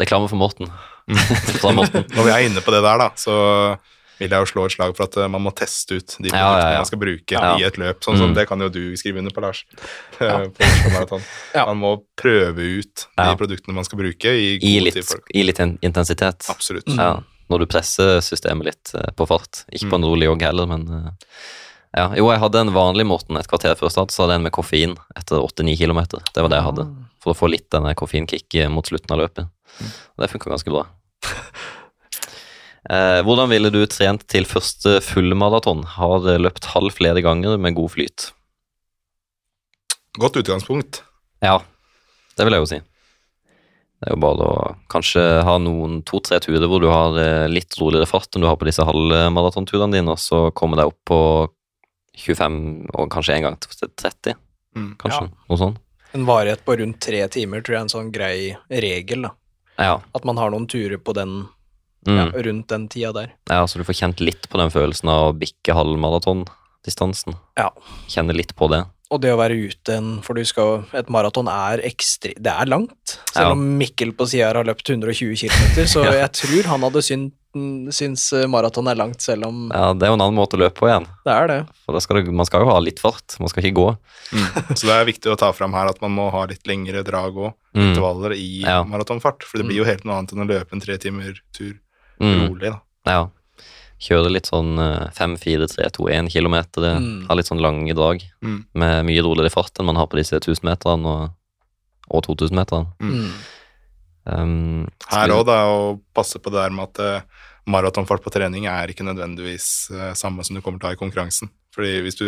Reklame for Morten. for Morten. Når vi er inne på det der, da, så vil jeg jo slå et slag for at eh, man må teste ut de produktene ja, ja. man skal bruke Ja. i et løp. Sånn som Mm. det kan jo du skrive under på, Lars. Ja. på Ja. Man må prøve ut Ja. de produktene man skal bruke i I litt, i litt intensitet. Absolutt. Mm. Når du presser systemet litt eh, på fart. Ikke på en rolig jogg heller, men eh, ja. Jo, jeg hadde en vanlig Morten et kvarter før start, så hadde jeg en med koffein etter 8-9 km. Det var det jeg hadde. For å få litt denne koffeinkick eh, mot slutten av løpet. Og det funka ganske bra. Eh, hvordan ville du trent til første fullmaraton? Har løpt halv flere ganger med god flyt. Godt utgangspunkt. Ja, det vil jeg jo si. Det er jo bare å kanskje ha noen to-tre turer hvor du har eh, litt roligere fart enn du har på disse halvmaratonturene dine, og så komme deg opp på 25 og kanskje en gang til 30, Mm. kanskje. Ja. Noe sånt. En varighet på rundt tre timer tror jeg er en sånn grei regel. da. Ja. At man har noen turer på den, Mm. ja, rundt den tida der. ja, så du får kjent litt på den følelsen av å bikke halvmaratondistansen. Ja. Kjenne litt på det. Og det å være ute en For du skal Et maraton er ekstre... Det er langt. Selv Ja. om Mikkel på sida har løpt 120 km, så Ja. jeg tror han hadde syntes syns eh, maraton er langt, selv om Ja, Det er jo en annen måte å løpe på igjen. det er det. For da skal du, man skal jo ha litt fart. Man skal ikke gå. Mm. Så det er viktig å ta fram her at man må ha litt lengre drag og Mm. intervaller i Ja. maratonfart. For det blir jo helt noe annet enn å løpe en tre timer tur Mm. rolig, da. Ja. Kjøre litt sånn 5-4-3-2-1 kilometer. Mm. Ha litt sånn lange drag Mm. med mye roligere fart enn man har på disse 1000-meterne og, og 2000-meterne. Mm. Um, Her òg, da, å passe på det der med at eh, maratonfart på trening er ikke nødvendigvis eh, samme som du kommer til å ha i konkurransen. Fordi hvis du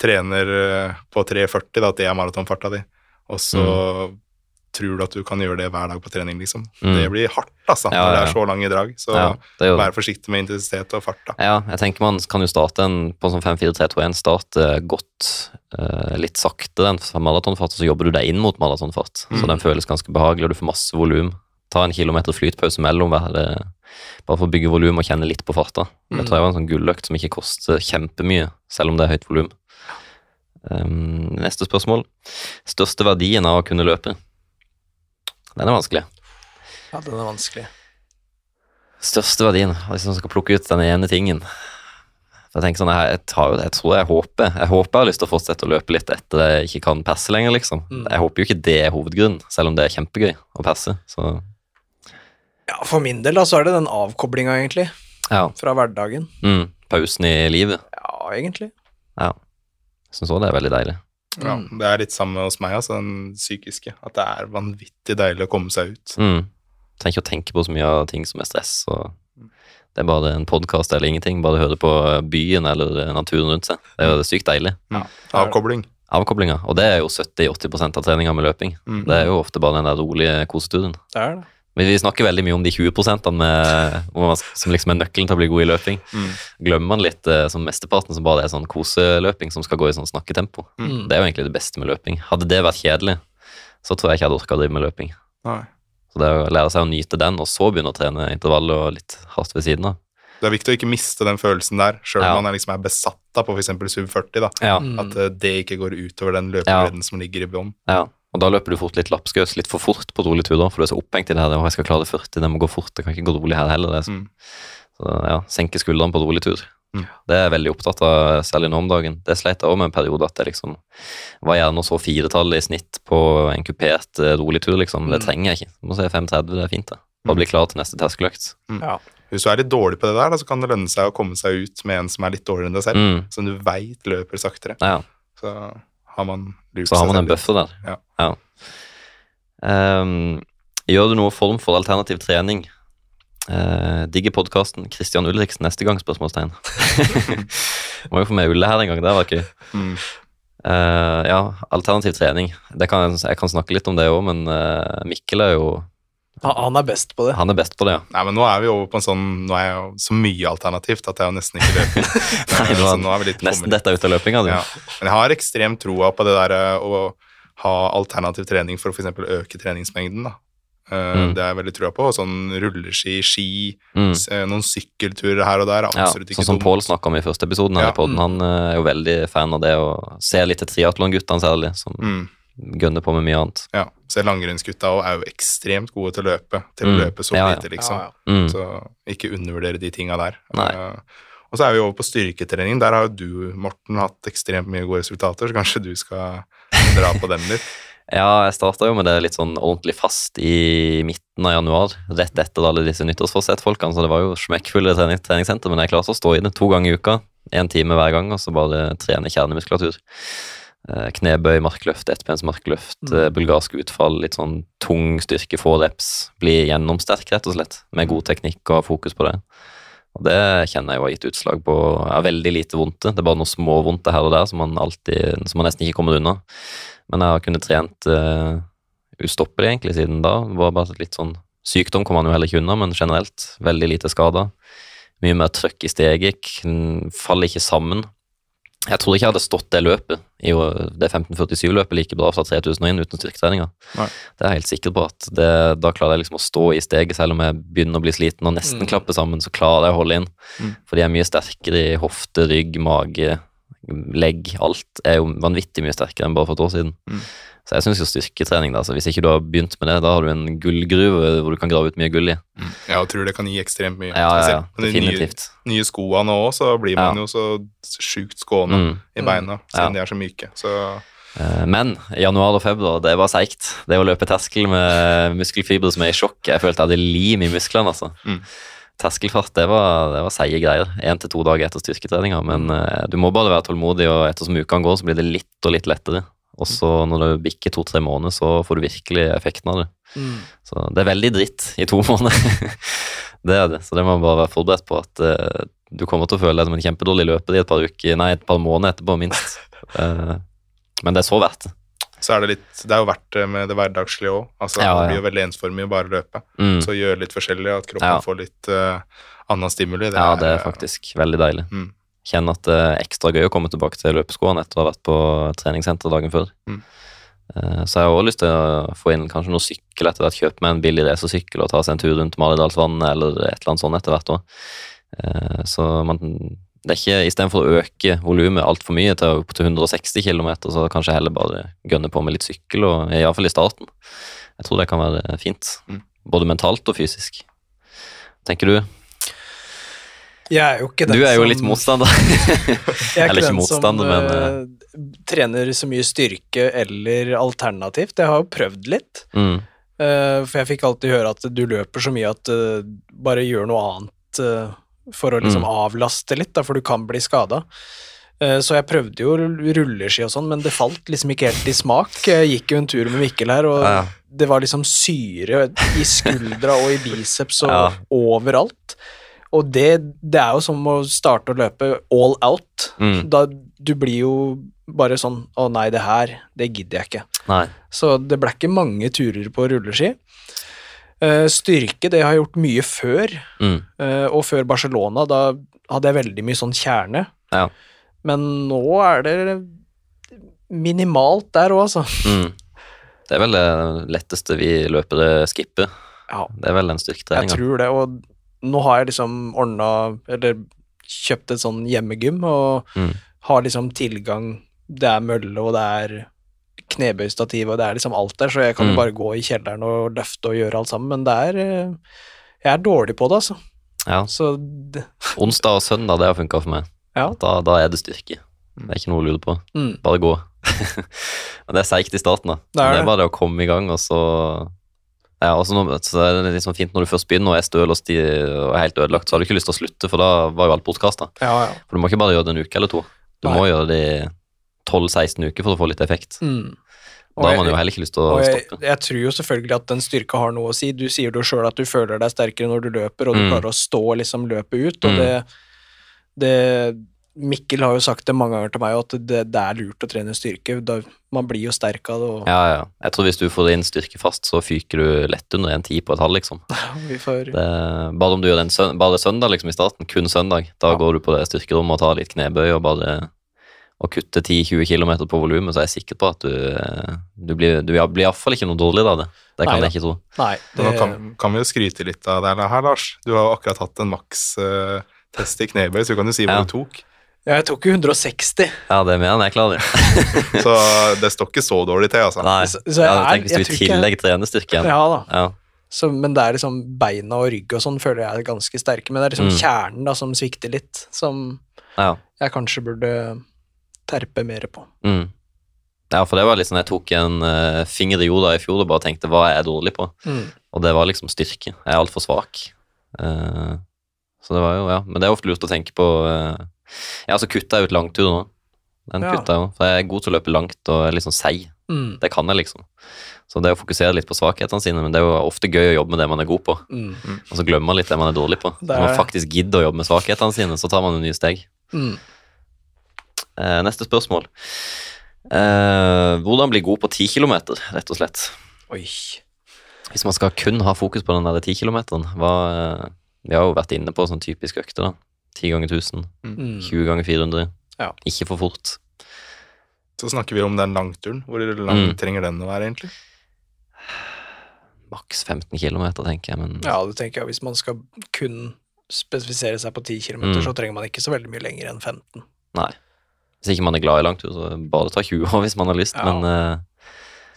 trener eh, på 3,40, da, at det er maratonfarta di, og så tror du at du kan gjøre det hver dag på trening, liksom. Mm. Det blir hardt, altså, Ja, når det er ja. så lange drag. Så ja, det vær forsiktig med intensitet og fart, da. Ja, jeg tenker man kan jo starte en på sånn 5-4-3-2-1, starte godt eh, litt sakte den maratonfart, og så jobber du deg inn mot maratonfart. Så Mm. den føles ganske behagelig, og du får masse volum. Ta en kilometer flytpause mellom hver, eh, bare for å bygge volum og kjenne litt på farta. Det Mm. tror jeg var en sånn gulløkt som ikke koster kjempemye, selv om det er høyt volum. Um, neste spørsmål. Største verdien av å kunne løpe? Den er vanskelig. Ja, den er vanskelig. Største verdien, hvis man skal plukke ut den ene tingen. Jeg tenker sånn, jeg, tar, jeg tror jeg håper Jeg håper jeg har lyst til å fortsette å løpe litt etter jeg ikke kan perse lenger, liksom. Mm. Jeg håper jo ikke det er hovedgrunnen, selv om det er kjempegøy å perse. Så Ja, for min del da, så er det den avkoblinga, egentlig, ja. fra hverdagen. Mm, pausen i livet. Ja, egentlig. Ja. Jeg syns òg det er veldig deilig. Ja, Mm. det er litt samme hos meg, altså, den psykiske. At det er vanvittig deilig å komme seg ut. Mm. Trenger ikke å tenke på så mye av ting som er stress. Og det er bare en podkast eller ingenting. Bare høre på byen eller naturen rundt seg. Det er jo sykt deilig. Avkobling. Avkoblinga. Og det er jo 70-80 av treninga med løping. Mm. Det er jo ofte bare den der rolige koseturen. Det er det. Men vi snakker veldig mye om de 20 med, som liksom er nøkkelen til å bli god i løping. Mm. Glemmer man litt eh, som mesteparten som bare er sånn koseløping som skal gå i sånn snakketempo. Mm. Det er jo egentlig det beste med løping. Hadde det vært kjedelig, så tror jeg ikke jeg hadde orka å drive med løping. Nei. Så det å lære seg å nyte den, og så begynne å trene intervall og litt hardt ved siden av. Det er viktig å ikke miste den følelsen der, sjøl Ja. om man er, liksom er besatt av på f.eks. sub 40. da. Ja, Mm. At eh, det ikke går utover den løpebredden som ligger i bånn. ja. Og da løper du fort litt lapskaus, litt for fort på rolig tur, da, for du er så opphengt i det her. Og jeg skal klare det 40, det må gå fort, det kan ikke gå rolig her heller. Det så, Mm. så ja, senke skuldrene på rolig tur. Mm. Det er jeg veldig opptatt av, særlig nå om dagen. Det sleit jeg òg med en periode, at det liksom var gjerne så firetallet i snitt på en kupert eh, rolig tur, liksom. Det Mm. trenger jeg ikke. Må se 5.30, det er fint, det. Bare bli klar til neste terskeløkt. Ja. Hvis du er litt dårlig på det der, da, så kan det lønne seg å komme seg ut med en som er litt dårligere enn deg selv, Mm. som du veit løper saktere. Ja, Så har man så har man en buffer der. Ja. Ehm, gjør du noe form for alternativ trening? Uh, digger podkasten. Christian Ulriksen neste gang? spørsmålstegn. Må jo få med Ulle her en gang. Det var gøy. Mm. Uh, ja, alternativ trening. Det kan, jeg kan snakke litt om det òg, men uh, Mikkel er jo Han er best på det. Han er best på det, ja. Nei, men nå er vi over på en sånn Nå er jeg jo så mye alternativt at jeg jo nesten ikke løper. Nei, så nå er vi litt nesten kommet- dette ut av løpinga, du. Ja. Men jeg har ekstremt troa på det der eh, å ha alternativ trening for å f.eks. øke treningsmengden. da. Eh, Mm. Det er jeg veldig trua på. Sånn rulleski, ski, Mm. eh, noen sykkelturer her og der. er Ja, Absolutt ikke sånn som. Pål snakka om i første episoden her Ja, i podden. Han er jo veldig fan av det og ser litt til triatlonguttene særlig, som Mm. Gønner på med mye annet. Ja. Så langrennsgutta er jo ekstremt gode til å løpe. Til å Mm. løpe så Ja, lite, liksom. Ja, ja. Mm. Så ikke undervurdere de tinga der. Nei. Eh, og så er vi over på styrketrening. Der har jo du, Morten, hatt ekstremt mye gode resultater, så kanskje du skal dra på den litt. Ja, jeg starta jo med det litt sånn ordentlig fast i midten av januar, rett etter alle disse nyttårsforsett-folkene, så det var jo smekkfulle trening, treningssenter, men jeg klarte å stå i det to ganger i uka, én time hver gang, og så bare trene kjernemuskulatur. Eh, Knebøy, markløft, ettbens markløft, Mm. eh, bulgarsk utfall, litt sånn tung styrke, få reps. Bli gjennomsterk, rett og slett, med god teknikk og fokus på det. Og det kjenner jeg jo har gitt utslag på Jeg har veldig lite vondt. Det er bare noe småvondte her og der som man, alltid, som man nesten ikke kommer unna. Men jeg har kunnet trent uh, ustoppelig egentlig siden da. Det var bare litt sånn Sykdom kommer man jo heller ikke unna, men generelt veldig lite skader. Mye mer trøkk i steget, faller ikke sammen. Jeg tror ikke jeg hadde stått det løpet, i det 1547-løpet, like bra fra 3000 og inn uten styrketreninga. Det er jeg helt sikker på at det, da klarer jeg liksom å stå i steget, selv om jeg begynner å bli sliten og nesten Mm. klapper sammen, så klarer jeg å holde inn. Mm. For de er mye sterkere i hofte, rygg, mage, legg. Alt er jo vanvittig mye sterkere enn bare for et år siden. Mm. Så jeg syns jo styrketrening, da, så hvis ikke du har begynt med det, da har du en gullgruve hvor du kan grave ut mye gull i. Jeg tror det kan gi ekstremt mye. Ja, ja, ja, Definitivt. de nye, nye skoene òg, så blir man Ja. jo så sjukt skåna Mm. i beina, Ja. siden de er så myke. Så Eh, Men januar og februar, det var seigt. Det å løpe terskel med muskelfibre som er i sjokk Jeg følte jeg hadde lim i musklene, altså. Mm. Terskelfart, det var, det var seige greier. Én til to dager etter styrketreninga. Men eh, du må bare være tålmodig, og ettersom ukene går, så blir det litt og litt lettere. Og så når du bikker to-tre måneder, så får du virkelig effekten av det. Mm. Så det er veldig dritt i to måneder. det er det. Så det må man bare være forberedt på at uh, du kommer til å føle deg som en kjempedårlig løper i et par uker, nei, et par måneder etterpå, minst. Uh, men det er så verdt det. så er det litt Det er jo verdt det med det hverdagslige òg. Altså, Ja, ja. Det blir jo veldig ensformig å bare løpe. Mm. Så gjøre litt forskjellig, at kroppen Ja. får litt uh, annen stimuli. Ja, det er faktisk veldig deilig. Mm. Kjenner at det er ekstra gøy å komme tilbake til løpeskoene etter å ha vært på treningssenter dagen før. Mm. Eh, Så jeg har også lyst til å få inn kanskje noe sykkel etter hvert. Kjøpe meg en billig racersykkel og ta seg en tur rundt Maridalsvannet eller et eller annet sånt etter hvert år. Eh, Så man det er ikke Istedenfor å øke volumet altfor mye til, til 160 km, så kanskje heller bare gønne på med litt sykkel, og iallfall i starten. Jeg tror det kan være fint. Mm. Både mentalt og fysisk. Tenker du? Jeg er jo ikke den som Du er jo litt motstander. Jeg er eller ikke den som, men, uh, trener så mye styrke eller alternativt. Jeg har jo prøvd litt. mm. Uh, for jeg fikk alltid høre at du løper så mye at uh, bare gjør noe annet uh, for å liksom Mm. avlaste litt, da, for du kan bli skada. Så jeg prøvde jo rulleski og sånn, men det falt liksom ikke helt i smak. Jeg gikk jo en tur med Mikkel her, og ja. det var liksom syre i skuldra og i biceps og Ja. overalt. Og det, det er jo som å starte å løpe all out. Mm. Da du blir jo bare sånn Å nei, det her, det gidder jeg ikke. Nei. Så det ble ikke mange turer på rulleski. Uh, styrke, det har jeg gjort mye før. Mm. Uh, og før Barcelona, da hadde jeg veldig mye sånn kjerne. Ja. Men nå er det minimalt der òg, altså. Mm. Det er vel det letteste vi løpere skipper. Ja, Det er vel den jeg tror det. Og nå har jeg liksom ordna Eller kjøpt et sånn hjemmegym og Mm. har liksom tilgang Det er mølle, og det er knebøystativ, og det er liksom alt der, så jeg kan jo Mm. bare gå i kjelleren og løfte og gjøre alt sammen, men det er eh, Jeg er dårlig på det, altså. Ja. Så det, Onsdag og søndag, det har funka for meg. Ja. Da, da er det styrke. Det er ikke noe å lure på. mm, Bare gå. Men det er seigt i starten, da. Det er det det. er bare det å komme i gang, og så ja, og så er det sånn fint når du først begynner og er støl og, sti, og er helt ødelagt, så har du ikke lyst til å slutte, for da var jo alt bortkasta. ja, ja. For du må ikke bare gjøre det en uke eller to. Du Nei. må gjøre det i 12-16 uker for å få litt effekt. Mm. Da har man jo heller ikke lyst til å stoppe jeg, stoppe. jeg tror jo selvfølgelig at den styrka har noe å si. Du sier jo sjøl at du føler deg sterkere når du løper, og du Mm. klarer å stå liksom løpet ut, og Mm. det, det Mikkel har jo sagt det mange ganger til meg, at det, det er lurt å trene styrke. Da, man blir jo sterk av det, og Ja, ja. Jeg tror hvis du får inn styrke fast, så fyker du lett under en ti på et halv, liksom. vi får Det, bare om du gjør den søn, bare søndag liksom i starten, kun søndag, da Ja. går du på det styrkerommet og tar litt knebøy og bare og kutter 10-20 km på volumet, så er jeg sikker på at du, eh, du blir, du blir iallfall ikke noe dårligere av det. Det kan Nei, jeg ikke tro. Nei, det, Nå kan, kan vi jo skryte litt av deg her, Lars. Du har jo akkurat hatt en maks-test i knebøy, så du kan jo si hvor Ja. du tok. Ja, jeg tok jo 160. Ja, det mener jeg klarer. Så det står ikke så dårlig til, altså. Nei, Så- så jeg ja, er- tenk hvis du i tillegg trener styrke igjen. Ja da. Ja. Så, men det er liksom beina og rygg og sånn føler jeg er ganske sterke, men det er liksom Mm. kjernen da som svikter litt, som Ja. jeg kanskje burde terpe mer på. Mm. ja, for det var liksom Jeg tok en uh, finger i jorda i fjor og bare tenkte hva er jeg dårlig på? Mm. Og det var liksom styrke. Jeg er altfor svak. Uh, så det var jo, ja. Men det er ofte lurt å tenke på uh, Ja, så kutta jeg ut langtur nå. Den Ja. kutta jeg jo. For jeg er god til å løpe langt og er sånn seig. Mm. Det kan jeg, liksom. Så det å fokusere litt på svakhetene sine, men det er jo ofte gøy å jobbe med det man er god på, Mm. og så glemmer man litt det man er dårlig på. Det Når man er- faktisk gidder å jobbe med svakhetene sine, så tar man jo nye steg. Mm. Eh, neste spørsmål. Eh, hvordan bli god på 10 km, rett og slett? Oi. Hvis man skal kun ha fokus på den der 10 km, hva eh, Vi har jo vært inne på sånn typisk økte, da. 10 ganger 1000, Mm. 20 ganger 400. Ja. Ikke for fort. Så snakker vi om den langturen. Hvor lang Mm. trenger den å være, egentlig? Maks 15 km, tenker jeg, men Ja, det tenker jeg. Hvis man skal kun spesifisere seg på 10 km, Mm. så trenger man ikke så veldig mye lenger enn 15. nei. Hvis ikke man er glad i langtur, så bare ta 20 år hvis man har lyst, Ja. men uh...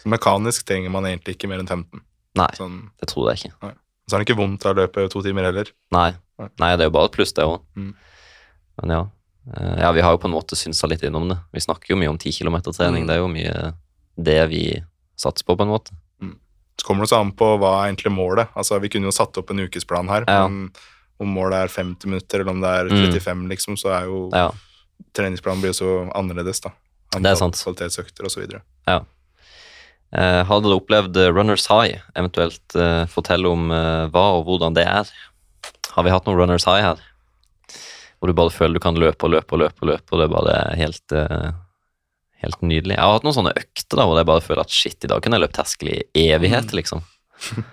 Så mekanisk trenger man egentlig ikke mer enn 15. nei, Sånn. det tror jeg ikke. Så er det ikke vondt å løpe to timer heller. Nei. Nei. Det er jo bare et pluss, det òg. Mm. Men ja. Eh, ja, vi har jo på en måte synsa litt innom det. Vi snakker jo mye om 10 km-trening. Mm. Det er jo mye det vi satser på, på en måte. Så kommer det så an på hva er egentlig målet. Altså, Vi kunne jo satt opp en ukesplan her, Ja. men om målet er 50 minutter eller om det er Mm. 35, liksom, så er jo Ja. treningsplanen blir jo så annerledes, da. Det er sant. Kvalitetsøkter og så videre. Eh, har dere opplevd eh, runners high? Eventuelt eh, fortelle om eh, hva og hvordan det er. Har vi hatt noen runners high her? Hvor du bare føler du kan løpe og løpe og løpe, og løpe, og det er bare helt, eh, helt nydelig. Jeg har hatt noen sånne økter da, hvor jeg bare føler at shit, i dag kunne jeg løpt terskel i evighet, Mm. liksom.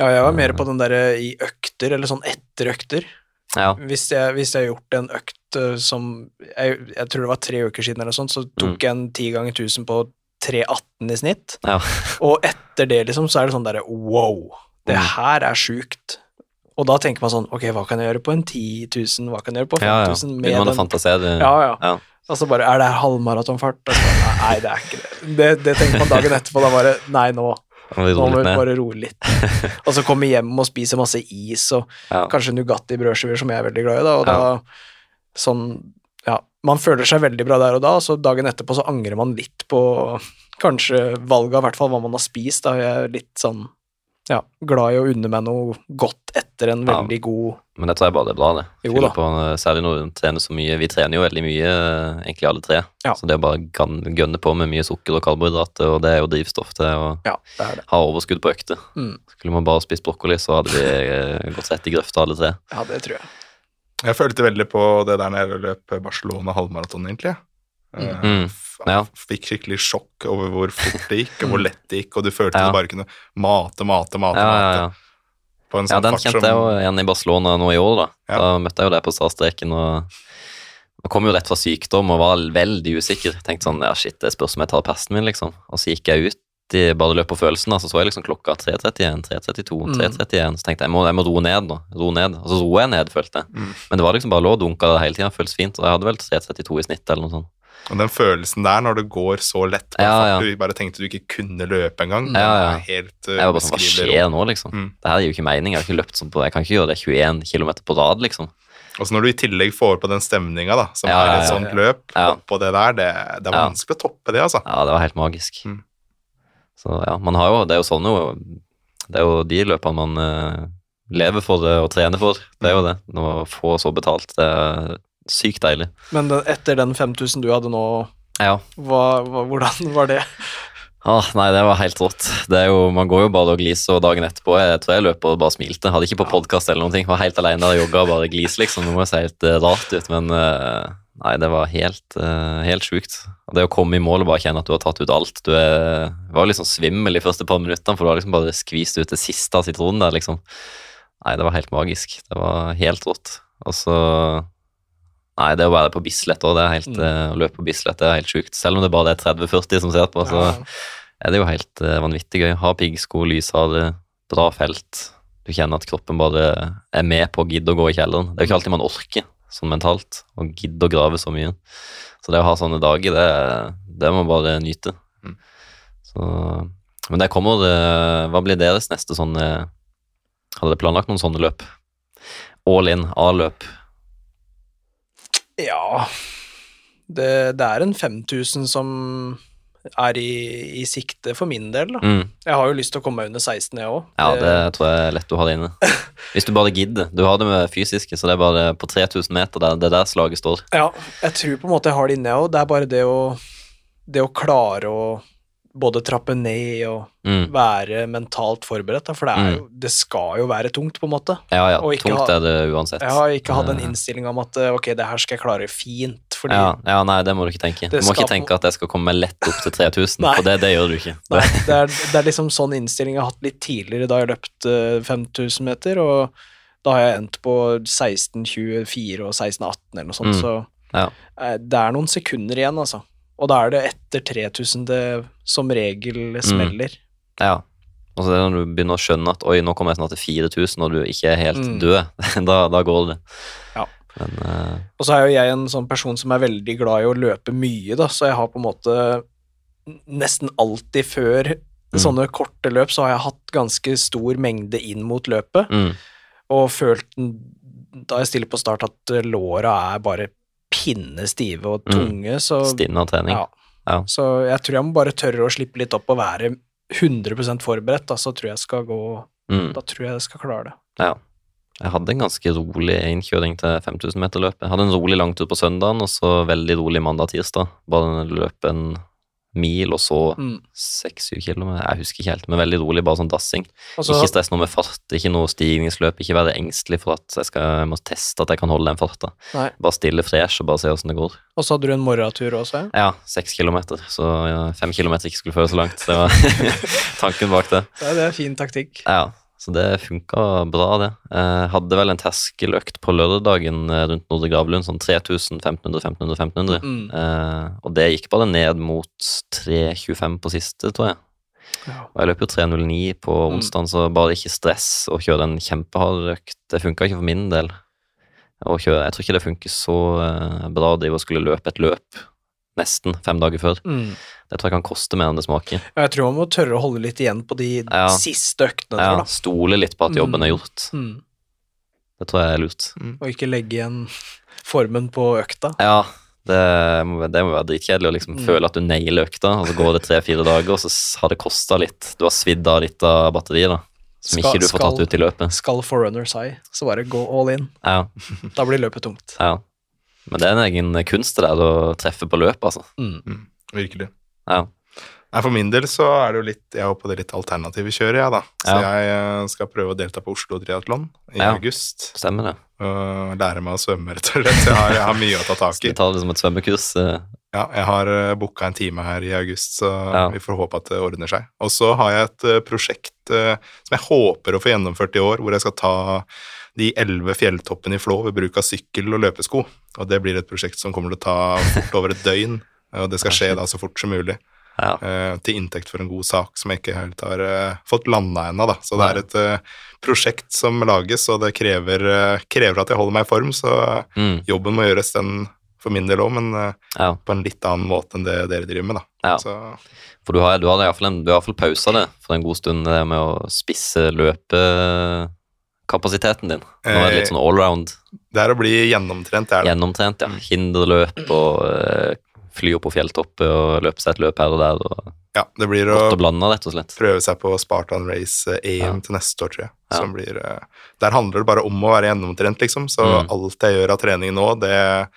Ja, jeg var mer på den derre i økter, eller sånn etter økter. Ja. Hvis jeg, hvis jeg har gjort en økt eh, som jeg, jeg tror det var tre uker siden, eller sånt, så tok Mm. jeg en ti ganger 1000 på 3,18 i snitt. Ja. Og etter det, liksom, så er det sånn derre wow, det Mm. her er sjukt. Og da tenker man sånn Ok, hva kan jeg gjøre på en 10 000? Hva kan jeg gjøre på 5000? Ja, ja. med den- det, Ja, ja. Ja. Og så bare Er det halvmaratonfart? Altså, Nei, det er ikke det. det. Det tenker man dagen etterpå. Da bare Nei, nå, nå må vi bare roe litt. Og så komme hjem og spise masse is og Ja. kanskje Nugatti-brødskiver, som jeg er veldig glad i, da. Og Ja. da sånn Ja, man føler seg veldig bra der og da, og så dagen etterpå så angrer man litt på kanskje valget av hvert fall hva man har spist. Da jeg er litt sånn ja, glad i å unne meg noe godt etter en Ja. veldig god Men jeg tror jeg bare det er bra, det. Jo da. På, særlig når du trener så mye. Vi trener jo veldig mye, eh, egentlig alle tre. Ja. Så det å bare gønne på med mye sukker og karbohydrater, og det er jo drivstoff til å Ja, det er det. ha overskudd på økter. Mm. Skulle man bare spist brokkoli, så hadde vi eh, gått rett i grøfta alle tre. Ja, det tror jeg. Jeg følte veldig på det der når jeg løp Barcelona halvmaraton, egentlig. Eh, Mm. Ja. Fikk skikkelig sjokk over hvor fort det gikk, og hvor lett det gikk, og du følte Ja. du bare kunne mate, mate, mate, Ja, ja, mate ja. på en ja, sånn den fart kjente som jeg jo igjen i Barcelona nå i år, da. Ja. Da møtte jeg jo deg på startstreken og jeg kom jo rett fra sykdom og var veldig usikker. Tenkte sånn, ja shit, det spørs om jeg tar pesten min, liksom. Og så gikk jeg ut i bare løp på følelsen, så så jeg liksom klokka 3.31, 3.32, Mm. 3.31, så tenkte jeg, jeg må, jeg må roe ned nå, Ro ned. Og så roer jeg ned, følte jeg. Mm. Men det var liksom bare lå og dunka hele tida, føltes fint, og jeg hadde vel 3.32 i snitt eller noe sånt. Og den følelsen der når det går så lett bare, Ja, ja. du bare tenkte du ikke kunne løpe engang, Ja, ja. helt uh, Jeg var bare sånn, hva skjer nå, liksom? Mm. Det her gir jo ikke mening, jeg har ikke løpt sånn på, jeg kan ikke gjøre det 21 km på rad, liksom. Og så når du i tillegg får på den stemninga, som Ja, er et sånt løp, oppå det der, det, det er vanskelig å toppe det, altså. Ja, det var helt magisk. Mm. Så ja, man har jo, det er jo sånn jo, det er jo de løpene man uh, lever for det og trener for. Det er jo det. Å få så betalt, det er sykt deilig. Men den, etter den 5000 du hadde nå, Ja. hva, hva, hvordan var det? Ah, nei, det var helt rått. Det jo, man går jo bare og gliser, og dagen etterpå Jeg tror jeg løper og bare smilte. Hadde ikke på podkast eller noen ting. Var helt alene der og jogga og bare glis, liksom. Det må se helt eh, rart ut, men eh, Nei, det var helt, uh, helt sjukt. Det å komme i mål og bare kjenne at du har tatt ut alt Du er, var sånn svimmel de første par minuttene, for du har liksom bare skvist ut det siste av sitronen der, liksom. Nei, det var helt magisk. Det var helt rått. Og så Nei, det å være på Bislett òg, det er helt Mm. eh, Å løpe på Bislett det er helt sjukt. Selv om det bare er 30-40 som ser på, så Ja. er det jo helt eh, vanvittig gøy. Ha piggsko, lyshale, bra felt. Du kjenner at kroppen bare er med på å gidde å gå i kjelleren. Det er jo ikke alltid man orker sånn mentalt å gidde å grave så mye. Så det å ha sånne dager, det, det må man bare nyte. Mm. Så, men der kommer Hva blir deres neste sånne Hadde dere planlagt noen sånne løp? All in, A-løp. Ja det, det er en 5000 som er i, i sikte for min del, da. Mm. Jeg har jo lyst til å komme meg under 16, jeg òg. Ja, det tror jeg er lett du har det inne. Hvis du bare gidder. Du har det med fysiske, så det er bare på 3000 meter der, det er der slaget står. Ja, jeg tror på en måte jeg har det inne, jeg òg. Det er bare det å, det å klare å både trappe ned og Mm. være mentalt forberedt, da, for det, er jo, det skal jo være tungt, på en måte. Ja, ja, tungt ha- er det uansett. Jeg har ikke hatt en Eh, innstilling om at eh, ok, det her skal jeg klare fint, fordi Ja, ja, nei, det må du ikke tenke. Du må ikke tenke at jeg skal komme lett opp til 3000, for det, det gjør du ikke. Nei, det, er, det er liksom sånn innstilling jeg har hatt litt tidligere da jeg løpt eh, 5000 meter, og da har jeg endt på 16,24 og 16,18 eller noe sånt, Mm. så Ja. eh, det er noen sekunder igjen, altså. Og da er det etter 3000 det som regel Mm. Ja. Og så er det når du begynner å skjønne at oi, nå kommer jeg snart til 4000, og du ikke er helt Mm. død, da, da går det. Ja. Men uh... Og så er jo jeg en sånn person som er veldig glad i å løpe mye, da, så jeg har på en måte nesten alltid før Mm. sånne korte løp, så har jeg hatt ganske stor mengde inn mot løpet, mm, og følt da jeg stiller på start at låra er bare pinnestive og Mm. tunge, så Stinn av trening. ja. Ja. Så jeg tror jeg må bare tørre å slippe litt opp og være 100 forberedt, da, så tror jeg skal gå Mm, Da tror jeg jeg skal klare det. ja. Jeg hadde en ganske rolig innkjøring til 5000 meter løp. Jeg hadde en rolig langtur på søndagen, og så veldig rolig mandag-tirsdag. Bare løpe en mil, og så Mm. seks-syv kilometer. Jeg husker ikke helt, men veldig rolig, bare sånn dassing. Altså, Ikke stress noe med fart, ikke noe stigningsløp, ikke være engstelig for at jeg, skal, jeg må teste at jeg kan holde den farta. Bare stille fresh og bare se åssen det går. og så hadde du en morgentur også? Ja, seks kilometer, så ja, fem kilometer ikke skulle føre så langt. Det var tanken bak det. Ja, det er fin taktikk. Ja, så det funka bra, det. Jeg hadde vel en terskeløkt på lørdagen eh, rundt Nordre Gravlund, sånn 3000, 1500, 1500, 1500. Mm. Eh, og det gikk bare ned mot 3,25 på siste, tror jeg. Ja. Og jeg løp jo 3.09 på Mm. onsdag, så bare ikke stress å kjøre en kjempehard økt. Det funka ikke for min del. Jeg tror ikke det funker så eh, bra å drive og skulle løpe et løp nesten fem dager før. Mm. Det tror jeg kan koste mer enn det smaker. Jeg tror man må tørre å holde litt igjen på de Ja. siste øktene Ja, der, da. Stole litt på at jobben Mm. er gjort. Mm. Det tror jeg er lurt. Og ikke legge igjen formen på økta. Ja, det må, det må være dritkjedelig å liksom Mm. føle at du nailer økta, og så går det tre-fire dager, og så har det kosta litt. Du har svidd av litt av batteriet, da. Som Skal- ikke du får tatt ut i løpet. Skal forerunners high, så bare gå all in. Ja, Da blir løpet tungt. ja. Men det er en egen kunst det der å treffe på løpet, altså. Mm. Virkelig. Ja. Nei, For min del så er det jo litt Jeg er på det litt alternative kjøret, jeg, da. Så Ja. jeg eh, skal prøve å delta på Oslo Triatlon i Ja. august. Stemmer det. Og lære meg å svømme, rett og slett. Jeg har, jeg har mye å ta tak i. vi ta det som et svømmekurs? eh, Ja, jeg har uh, booka en time her i august, så Ja. vi får håpe at det ordner seg. Og så har jeg et eh, prosjekt eh, som jeg håper å få gjennomført i år, hvor jeg skal ta de elleve fjelltoppene i Flå ved bruk av sykkel og løpesko. Og det blir et prosjekt som kommer til å ta fort over et døgn, og det skal skje da så fort som mulig. Ja. eh, til inntekt for en god sak som jeg ikke helt har eh, fått landa ennå. da. Så det er et eh, prosjekt som lages, og det krever, krever at jeg holder meg i form, så Mm, jobben må gjøres den for min del òg, men ja. på en litt annen måte enn det dere driver med. da. Ja. Så For du har, du har iallfall pausa det for en god stund, det med å spisse løpekapasiteten din. Nå er det litt sånn allround, det er å bli gjennomtrent, det er det. gjennomtrent, ja. Hinderløp og eh, fly opp på fjelltopper og løpe seg et løp her og der. og Ja, det blir å blande, rett og slett. prøve seg på Spartan Race eh, EM Ja. til neste år, tror jeg. Ja. Som blir, eh, der handler det bare om å være gjennomtrent, liksom. Så Mm. alt jeg gjør av trening nå, det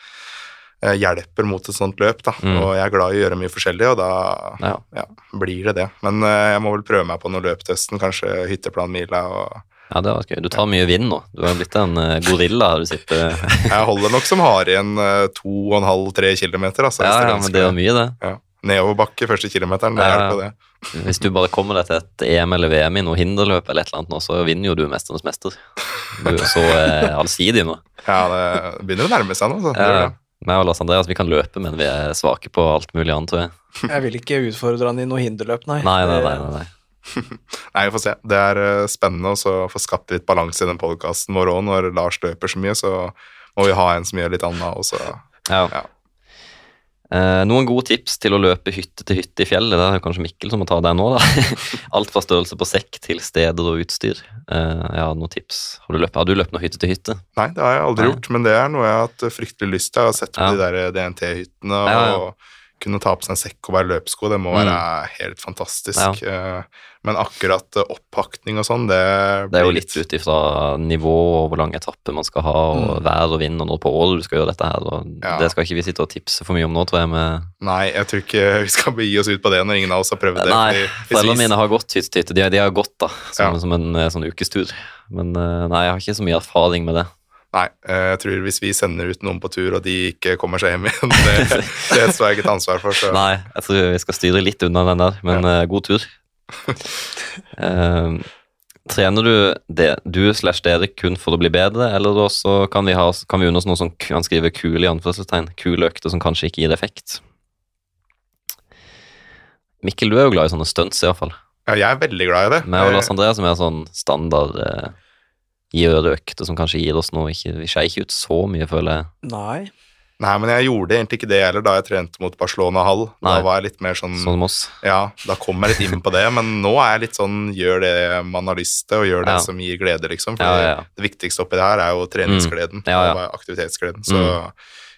eh, hjelper mot et sånt løp, da. Mm. Og jeg er glad i å gjøre mye forskjellig, og da Ja. ja, blir det det. Men eh, jeg må vel prøve meg på noe løp til høsten, kanskje hytteplanmila og Ja, det var gøy. Du tar mye vind nå. Du har blitt en eh, gorilla. Du sitter Jeg holder nok som har igjen eh, to og en halv, tre kilometer, altså. Ja, ja, men det er mye, det. Ja. Nedoverbakke første kilometeren, det Ja, det. Hvis du bare kommer deg til et EM eller VM i noe hinderløp eller et eller annet nå, så vinner jo du Mesternes mester. Du er så eh, allsidig nå. Ja, det begynner å nærme seg nå, så. Ja, det. meg og Lars Andreas vi kan løpe, men vi er svake på alt mulig annet, tror jeg. Jeg vil ikke utfordre han i noe hinderløp, nei. Nei, nei, nei. nei, nei. Vi får se. Det er eh, spennende å få skapt litt balanse i den podkasten vår òg. Når Lars løper så mye, så må vi ha en som gjør litt annet også. Ja. Ja. Eh, noen gode tips til å løpe hytte til hytte i fjellet. Det er kanskje Mikkel som må ta det nå, da. Alt fra størrelse på sekk til steder og utstyr. Eh, ja, noen tips. Har du løpt, har du løpt noe hytte til hytte? Nei, det har jeg aldri Nei. gjort, men det er noe jeg har hatt fryktelig lyst til. Jeg har sett på Ja. de der DNT-hyttene, Ja, ja. og kunne ta på seg en sekk og være løpesko, det må Mm. være helt fantastisk. Eh, Men akkurat eh, oppakning og sånn, det Det er jo litt ut ifra nivå og hvor lang etappe man skal ha, og Mm. vær og vind, og når på året du skal gjøre dette her. Ja. Det skal ikke vi sitte og tipse for mye om nå, tror jeg. Med, Nei, jeg tror ikke vi skal begi oss ut på det når ingen av oss har prøvd det. nei, foreldrene mine har gått hytte til hytte. De, de har gått da, som, Ja. som en eh, sånn ukestur. Men eh, nei, jeg har ikke så mye erfaring med det. Nei, jeg tror hvis vi sender ut noen på tur, og de ikke kommer seg hjem igjen, det, det står jeg ikke til ansvar for. Så. Nei, jeg tror vi skal styre litt unna den der, men ja. god tur. Eh, trener du det, du slash dere kun for å bli bedre, eller også kan vi, ha, kan vi unne oss noe som kan skrive kule i anførselstegn, kule økter som kanskje ikke gir effekt? Mikkel, du er jo glad i sånne stunts i hvert fall. Ja, jeg er veldig glad i det. Men og Eh, Lars Andreas som er sånn standard eh, gjøreøkter som kanskje gir oss noe, ikke, vi skeier ikke ut så mye, føler jeg. Nei. Nei, men jeg gjorde egentlig ikke det heller da jeg trente mot Barcelona Hall. Da Nei. var jeg litt mer sånn Sånn oss. Ja, da kom jeg litt inn på det, men nå er jeg litt sånn gjør det man har lyst til, og gjør det Ja. som gir glede, liksom. For Ja, ja, det viktigste oppi det her er jo treningsgleden Mm. Og aktivitetsgleden. Så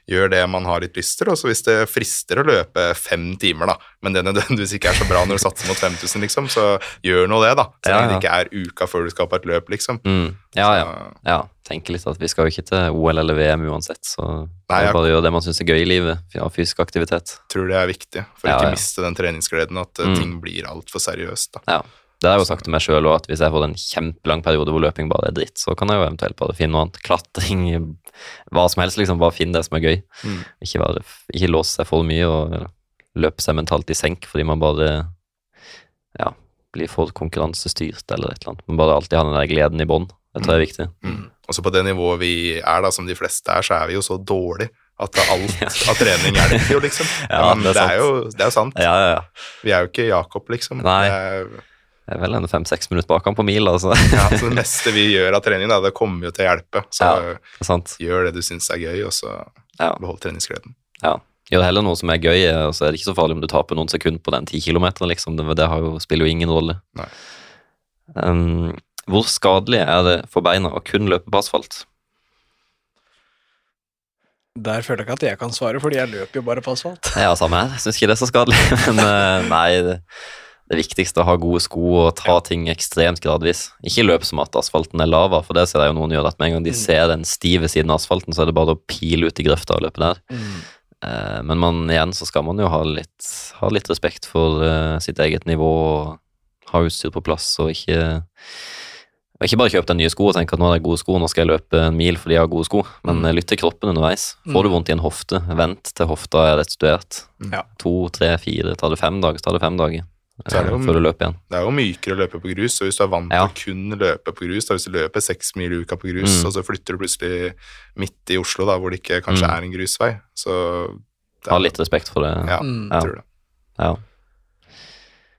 gjør det man har litt lyst til, og så hvis det frister å løpe fem timer, da, men det nødvendigvis ikke er så bra når du satser mot 5000, liksom, så gjør nå det, da. Så lenge det ikke er uka før du skal på et løp, liksom. Mm. Ja, ja. Ja. Tenker litt at vi skal jo ikke til OL eller VM uansett, så Nei, jeg- bare gjøre det man syns er gøy i livet, ja, fysisk aktivitet. tror det er viktig for Ja, ikke ja. miste den treningsgleden, at eh, Mm. ting blir altfor seriøst. da. Ja. Det har jeg jo sagt til meg sjøl òg, at hvis jeg får en kjempelang periode hvor løping bare er dritt, så kan jeg jo eventuelt bare finne noe annet. Klatring, hva som helst, liksom. Bare finn det som er gøy. Mm. Ikke, være, ikke låse seg for mye og løpe seg mentalt i senk fordi man bare ja, blir for konkurransestyrt eller et eller annet. Men bare alltid ha den der gleden i bånn. Det tror jeg er viktig. Mm. Også på det nivået vi er, da, som de fleste er, så er vi jo så dårlige at alt av trening hjelper jo, liksom. Ja, det er det, er jo, det er jo sant. Ja, ja, ja. Vi er jo ikke Jakob, liksom. Nei. Det er, Jeg er vel en fem-seks minutter bak han på mil, altså. ja, så det meste vi gjør av trening, da, det kommer jo til å hjelpe. Så Ja. Det sant. gjør det du syns er gøy, og så Ja. behold treningsgleden. Ja. Gjør heller noe som er gøy, og så er det ikke så farlig om du taper noen sekunder på den ti kilometeren, liksom. Det, det har jo, spiller jo ingen rolle. Nei. Um, hvor skadelig er det for beina å kun løpe på asfalt? Der føler jeg ikke at jeg kan svare, fordi jeg løper jo bare på asfalt. Ja, samme her. Syns ikke det er så skadelig, men eh, nei. Det, det viktigste er å ha gode sko og ta ting ekstremt gradvis. Ikke løp som at asfalten er lava, for det ser jeg jo noen gjør. At med en gang de Mm. ser den stive siden av asfalten, så er det bare å pile ut i grøfta og løpe der. Mm. Eh, Men man, igjen så skal man jo ha litt, ha litt respekt for eh, sitt eget nivå og ha utstyr på plass, og ikke, ikke bare kjøpe deg nye sko og tenke at nå har jeg gode sko, nå skal jeg løpe en mil fordi jeg har gode sko, men Mm. eh, lytt til kroppen underveis. Får du vondt i en hofte, vent til hofta er restituert. Ja. To, tre, fire, tar det fem dager, så tar det fem dager Så er det eh, jo- for å løpe igjen. Det er jo mykere å løpe på grus, og hvis du er vant Ja. til kun løpe på grus, da, hvis du løper seks mil i uka på grus, Mm. og så flytter du plutselig midt i Oslo, da, hvor det ikke kanskje Mm. er en grusvei, så det Ha er- litt respekt for det. Ja, Mm. Jeg tror det. Ja.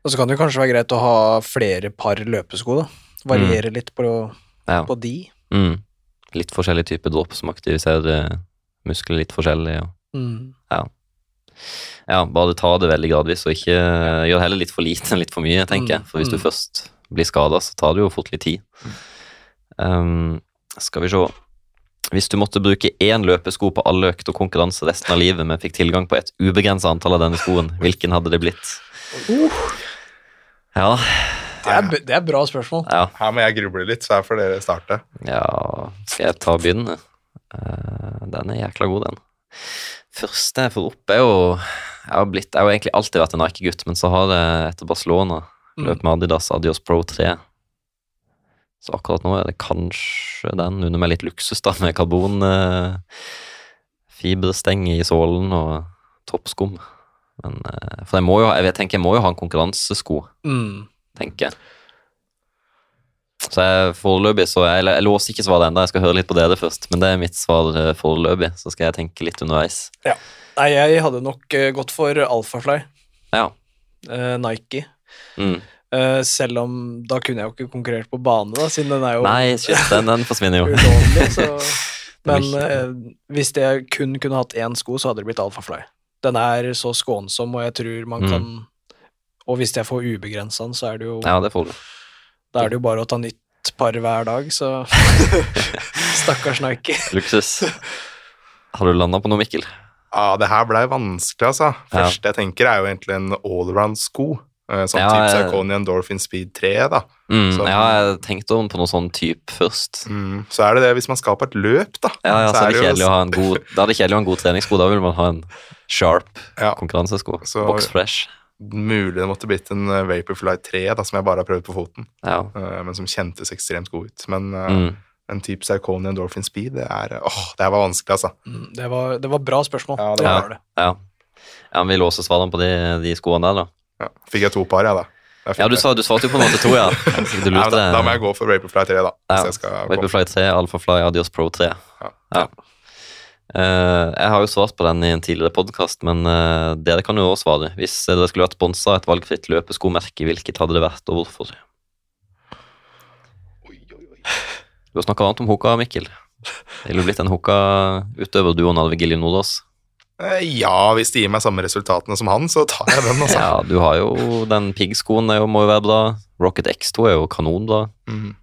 Og så kan det kanskje være greit å ha flere par løpesko, da. Variere litt på, Ja. på de. Mm. Litt forskjellig type dropp som aktiviserer muskler litt forskjellig. Og Mm. Ja, bare ta det veldig gradvis, og ikke gjør heller litt for lite enn litt for mye, tenker jeg. Mm, For hvis du mm. først blir skada, så tar det jo fort litt tid. Um, skal vi se Hvis du måtte bruke én løpesko på alle økter og konkurranse resten av livet, men fikk tilgang på et ubegrensa antall av denne skoen, hvilken hadde det blitt? Ja, Det, er, det er bra spørsmål. ja, Her må jeg gruble litt, så her får dere starte. ja Skal jeg ta og begynne? Eh, den er jækla god, den. Første jeg får opp, er jo Jeg har, blitt, jeg har egentlig alltid vært en Nike-gutt, men så har jeg etter Barcelona Mm. løpt med Adidas Adios Pro 3. Så akkurat nå er det kanskje den, under med litt luksus, da, med karbon eh, i sålen og toppskum. Men eh, For jeg må jo, jeg tenker jeg må jo ha en konkurransesko, Mm. tenker jeg. Så jeg foreløpig så jeg, jeg låser ikke svaret ennå, jeg skal høre litt på dere først. Men det er mitt svar eh, foreløpig, så skal jeg tenke litt underveis. Nei, jeg hadde nok eh, gått for Alphafly, Ja. Uh, Nike. Mm. Uh, selv om da kunne jeg jo ikke konkurrert på bane, da, siden den er jo Nei, shit, den, den forsvinner jo. ulovlig. Så. Men eh, hvis jeg kun kunne hatt én sko, så hadde det blitt Alphafly. Den er så skånsom, og jeg tror man Mm. kan Og hvis jeg får ubegrensa den, så er det jo Ja, det får du. Da er det jo bare å ta nytt par hver dag, så Stakkars Nike. Luksus. Har du landa på noe, Mikkel? Ja, det her blei vanskelig, altså. Ja. Første jeg tenker, er jo egentlig en allround-sko. eh, Sånn Ja, type jeg- Saucony Speed 3, da. Mm, Så- ja, jeg tenkte på noe sånn type først. Mm, så er det det hvis man skal på et løp, da. Ja, ja, så er det kjedelig å ha en god Da er det kjedelig å ha en god treningssko. Da vil man ha en sharp Ja. konkurransesko. Så- Box fresh. Mulig det måtte blitt en eh, Vaporfly 3, da, som jeg bare har prøvd på foten. Ja. eh, Men som kjentes ekstremt god ut. Men eh, Mm. en type Saucony Endorphin Speed, det er Åh, det var vanskelig, altså. Mm, Det var, det var bra spørsmål. Ja, det var det. Ja. ja, men Vi låser svarene på de, de skoene der, da. Ja. Fikk jeg to par, ja, da. Ja, du, sa, du svarte jo på en måte to, ja. Du lurte Ja, da, da må jeg gå for Vaporfly 3, da. Ja, jeg. Vaporfly 3, Alphafly, Adios Pro 3. Ja. Ja. Eh, jeg har jo svart på den i en tidligere podkast, men eh, dere kan jo også svare. Hvis dere skulle vært sponsa et valgfritt løpeskomerke, hvilket hadde det vært, og hvorfor? Du har snakka varmt om Hoka, Mikkel. Ville du blitt en Hoka-utøver, du og Narve Gilje Nordås? Eh, Ja, hvis de gir meg samme resultatene som han, så tar jeg den, altså. Ja, du har jo den piggskoen, det må jo være bra. Rocket X2 er jo kanonbra. Mm.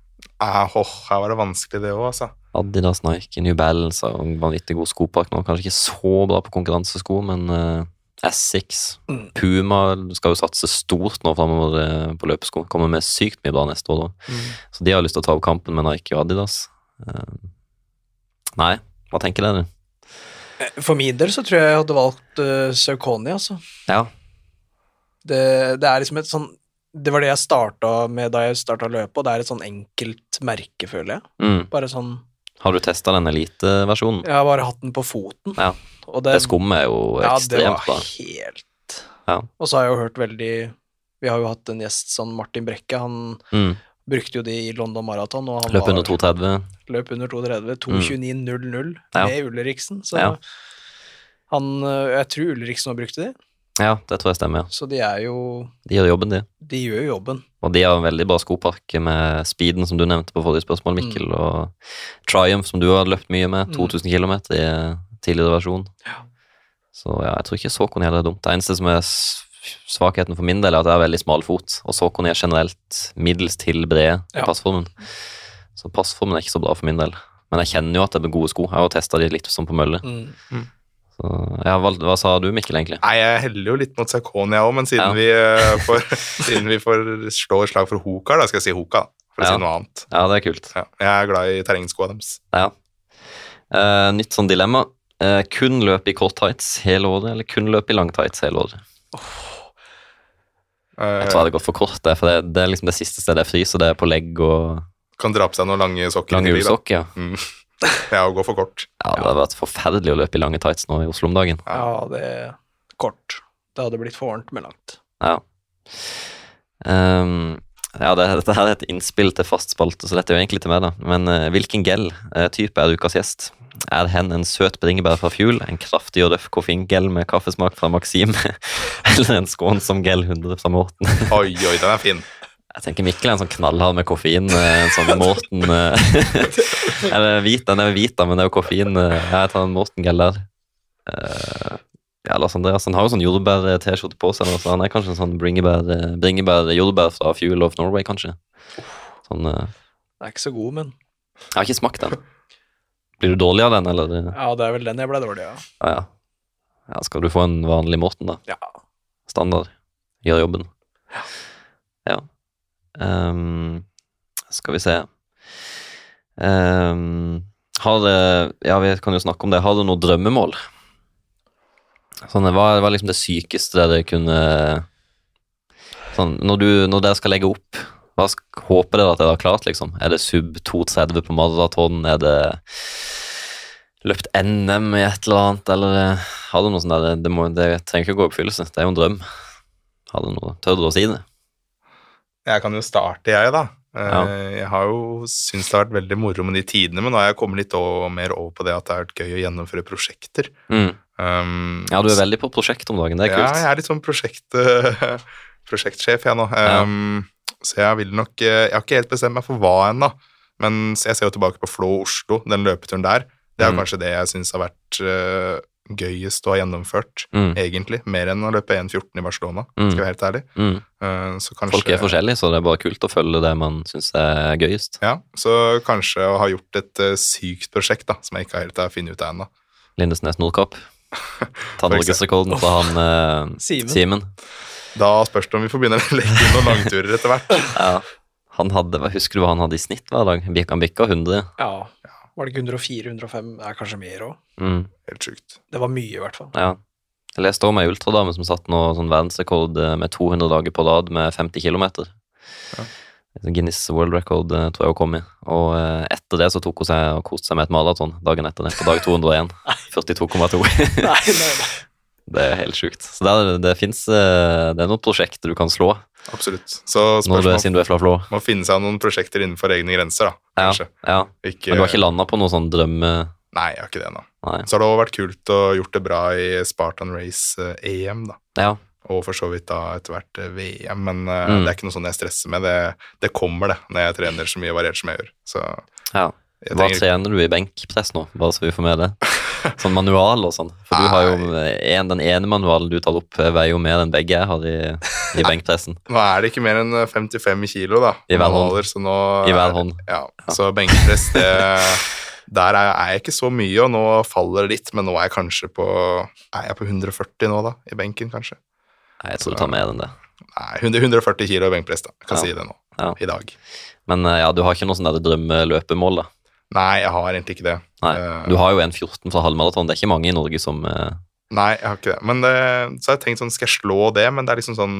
Eh, åh, her var det vanskelig, det òg, altså. Adidas, Nike, New Balance har en vanvittig god skopark nå. Kanskje ikke så bra på konkurransesko, men uh, Essex, Mm. Puma skal jo satse stort nå framover eh, på løpesko. Kommer med sykt mye bra neste år. da. Mm. Så de har lyst til å ta opp kampen med Nike og Adidas. Uh, nei, hva tenker dere? For min del så tror jeg jeg hadde valgt uh, Saucony, altså. Ja, Det, det er liksom et sånn Det var det jeg starta med da jeg starta løpet, og det er et sånn enkelt merke, føler jeg. mm. Bare sånn Har du testa den eliteversjonen? Jeg har bare hatt den på foten, Ja. og det, Det skummet er jo ja, det var helt Ja. Og så har jeg jo hørt veldig Vi har jo hatt en gjest, sånn Martin Brekke, han Mm. brukte jo det i London Marathon, og han Løp under 2,30. løp under 2.30. 2.29,00 Ja. med Ulriksen, så. Han, øh, jeg tror Ulriksen har brukt de, Ja, det tror jeg stemmer. ja. så de er jo De gjør jobben, de. De gjør jo jobben. Og de har en veldig bra skopakke med speeden, som du nevnte på forrige spørsmål, Mikkel, og Triumph, som du har løpt mye med, Mm. 2000 km i eh, tidligere versjon. Ja. Så ja, jeg tror ikke Såkon heller er dumt. Det eneste som er svakheten for min del, er at jeg har veldig smal fot, og Såkon er generelt middels til bred i Ja. passformen. Så passformen er ikke så bra for min del. Men jeg kjenner jo at det er gode sko. Jeg har testa de litt som på mølle. Mm. Så ja, hva, hva sa du, Mikkel, egentlig? Nei, jeg heller jo litt mot jeg òg, men siden, Ja. vi, eh, får, siden vi får slå et slag for Hoka, da skal jeg si Hoka, for å si noe annet. Ja, det er kult. Ja, jeg er glad i terrengskoa deres. Ja. Uh, nytt sånn dilemma. Uh, kun løp i kort tights hele året, eller kun løp i lang tights hele året? Eh, Jeg tror jeg hadde gått for kort, det, for det, det er liksom det siste stedet jeg fryser, det er på legg og kan dra på seg noen lange sokker. lange ullsokker. Ja. Mm. Ja, å gå for kort. ja, det hadde vært forferdelig å løpe i lange tights nå i Oslo om dagen. Ja, det er kort. Det hadde blitt for varmt med langt. Ja. Um, ja, det, dette her er et innspill til fast spalte, så dette er jo egentlig til meg, da. Men uh, hvilken gel-type er ukas gjest? Er hen en søt bringebær fra Fuel, en kraftig og røff koffeingel med kaffesmak fra Maxim, eller en skånsom gel 100 fra Morten? Oi, oi, den er fin. Jeg tenker Mikkel er en sånn knallhard med koffein. eh, En sånn Morten eh, Eller hvit, den er jo hvit, da, men det er jo koffein. eh, jeg tar en Morten Geller. Ja, Lars Andreas han har jo sånn jordbær-T-skjorte på seg, så han er kanskje en sånn bringebær, eh, bringebær jordbær fra Fuel of Norway, kanskje. Sånn Den er ikke så god, men Jeg har ikke smakt den. Blir du dårlig av den, eller? ja, det er vel den jeg ble dårlig av. Ja, ja. ja skal du få en vanlig Morten, da? Ja. Standard. Gjør jobben. Ja. Ehm, skal vi se um, Har Ja, vi kan jo snakke om det. Har du noe drømmemål? Sånn, hva var liksom det sykeste dere kunne Sånn, når, du, når dere skal legge opp, hva håper dere at dere har klart, liksom? Er det sub 2,30 på maraton? Er det løpt NM i et eller annet, eller eh, har du noe sånt der Det, må, det trenger ikke å gå i oppfyllelse, det er jo en drøm. Har du noe, Tør du å si det? Jeg kan jo starte, jeg, da. Eh, Ja. Jeg har jo syntes det har vært veldig moro med de tidene, men nå har jeg kommet litt mer over på det at det har vært gøy å gjennomføre prosjekter. Mm. Um, Ja, du er veldig på prosjekt om dagen, det er Ja, kult. jeg er litt sånn prosjekt, prosjektsjef, jeg nå. Um, Så jeg vil nok eh, Jeg har ikke helt bestemt meg for hva ennå, men jeg ser jo tilbake på Flå Oslo, den løpeturen der. Det er Mm. kanskje det jeg syns har vært eh, gøyest å ha gjennomført, Mm. egentlig. Mer enn å løpe 1,14 i Barcelona, Mm. skal jeg være helt ærlig. Mm. Eh, så kanskje, Folk er forskjellige, så det er bare kult å følge det man syns er gøyest. Ja, så kanskje å ha gjort et eh, sykt prosjekt da, som jeg ikke helt har funnet ut av ennå. Lindesnes Nordkapp. Ta norgesrekorden på han eh, Simen. Da spørs det om vi får begynne å legge inn noen langturer etter hvert. Ja. Han hadde, Husker du hva han hadde i snitt hver dag? Han bikka 100. Ja. Var det ikke 104-105? Det er kanskje mer òg. Mm. Helt sjukt. Det var mye, i hvert fall. Ja. Jeg leste om ei ultradame som satt nå sånn verdensrekord eh, med 200 dager på rad med 50 km. Ja. Guinness World Record eh, tror jeg hun kom i. Og eh, etter det så tok hun seg og koste seg med et maraton dagen etter det, på dag 201. 42,2. Nei, nei, nei. Det er helt sjukt. Så det, det fins Det er noen prosjekter du kan slå Absolutt. Så spørsmålet må finne seg noen prosjekter innenfor egne grenser, da. Ja, Kanskje. ja. Ikke, Men du har ikke landa på noe sånn drømme... Nei, jeg har ikke det. Nei. Så har det også vært kult å gjort det bra i Spartan Race eh, EM, da. Ja. Og for så vidt da etter hvert eh, VM, men uh, Mm. det er ikke noe sånn jeg stresser med. Det, det kommer, det, når jeg trener så mye variert som jeg gjør. Så ja. Hva trener du i benkpress nå, bare så vi får med det? Sånn manual og sånn. For du har jo en, den ene manualen du tar opp, eh, veier jo mer enn begge jeg har i, i benkpressen. Nå er det ikke mer enn 55 kilo, da. I hver hånd. Så nå I hver er- hånd. Ja, så benkpress, det Der er er jeg ikke så mye, og nå faller det litt, men nå er jeg kanskje på Er jeg på 140 nå, da? I benken, kanskje? Nei, jeg tror du tar mer enn det. Nei, 140 kilo i benkpress, da. Jeg kan Ja. si det nå. Ja. I dag. Men eh, ja, du har ikke noe sånn drømmeløpemål, da? Nei, jeg har egentlig ikke det. Nei. Eh, Du har jo en 14 fra halvmaraton. Det er ikke mange i Norge som uh... Nei, jeg har ikke det. Men det, så har jeg tenkt sånn, skal jeg slå det? Men det er liksom sånn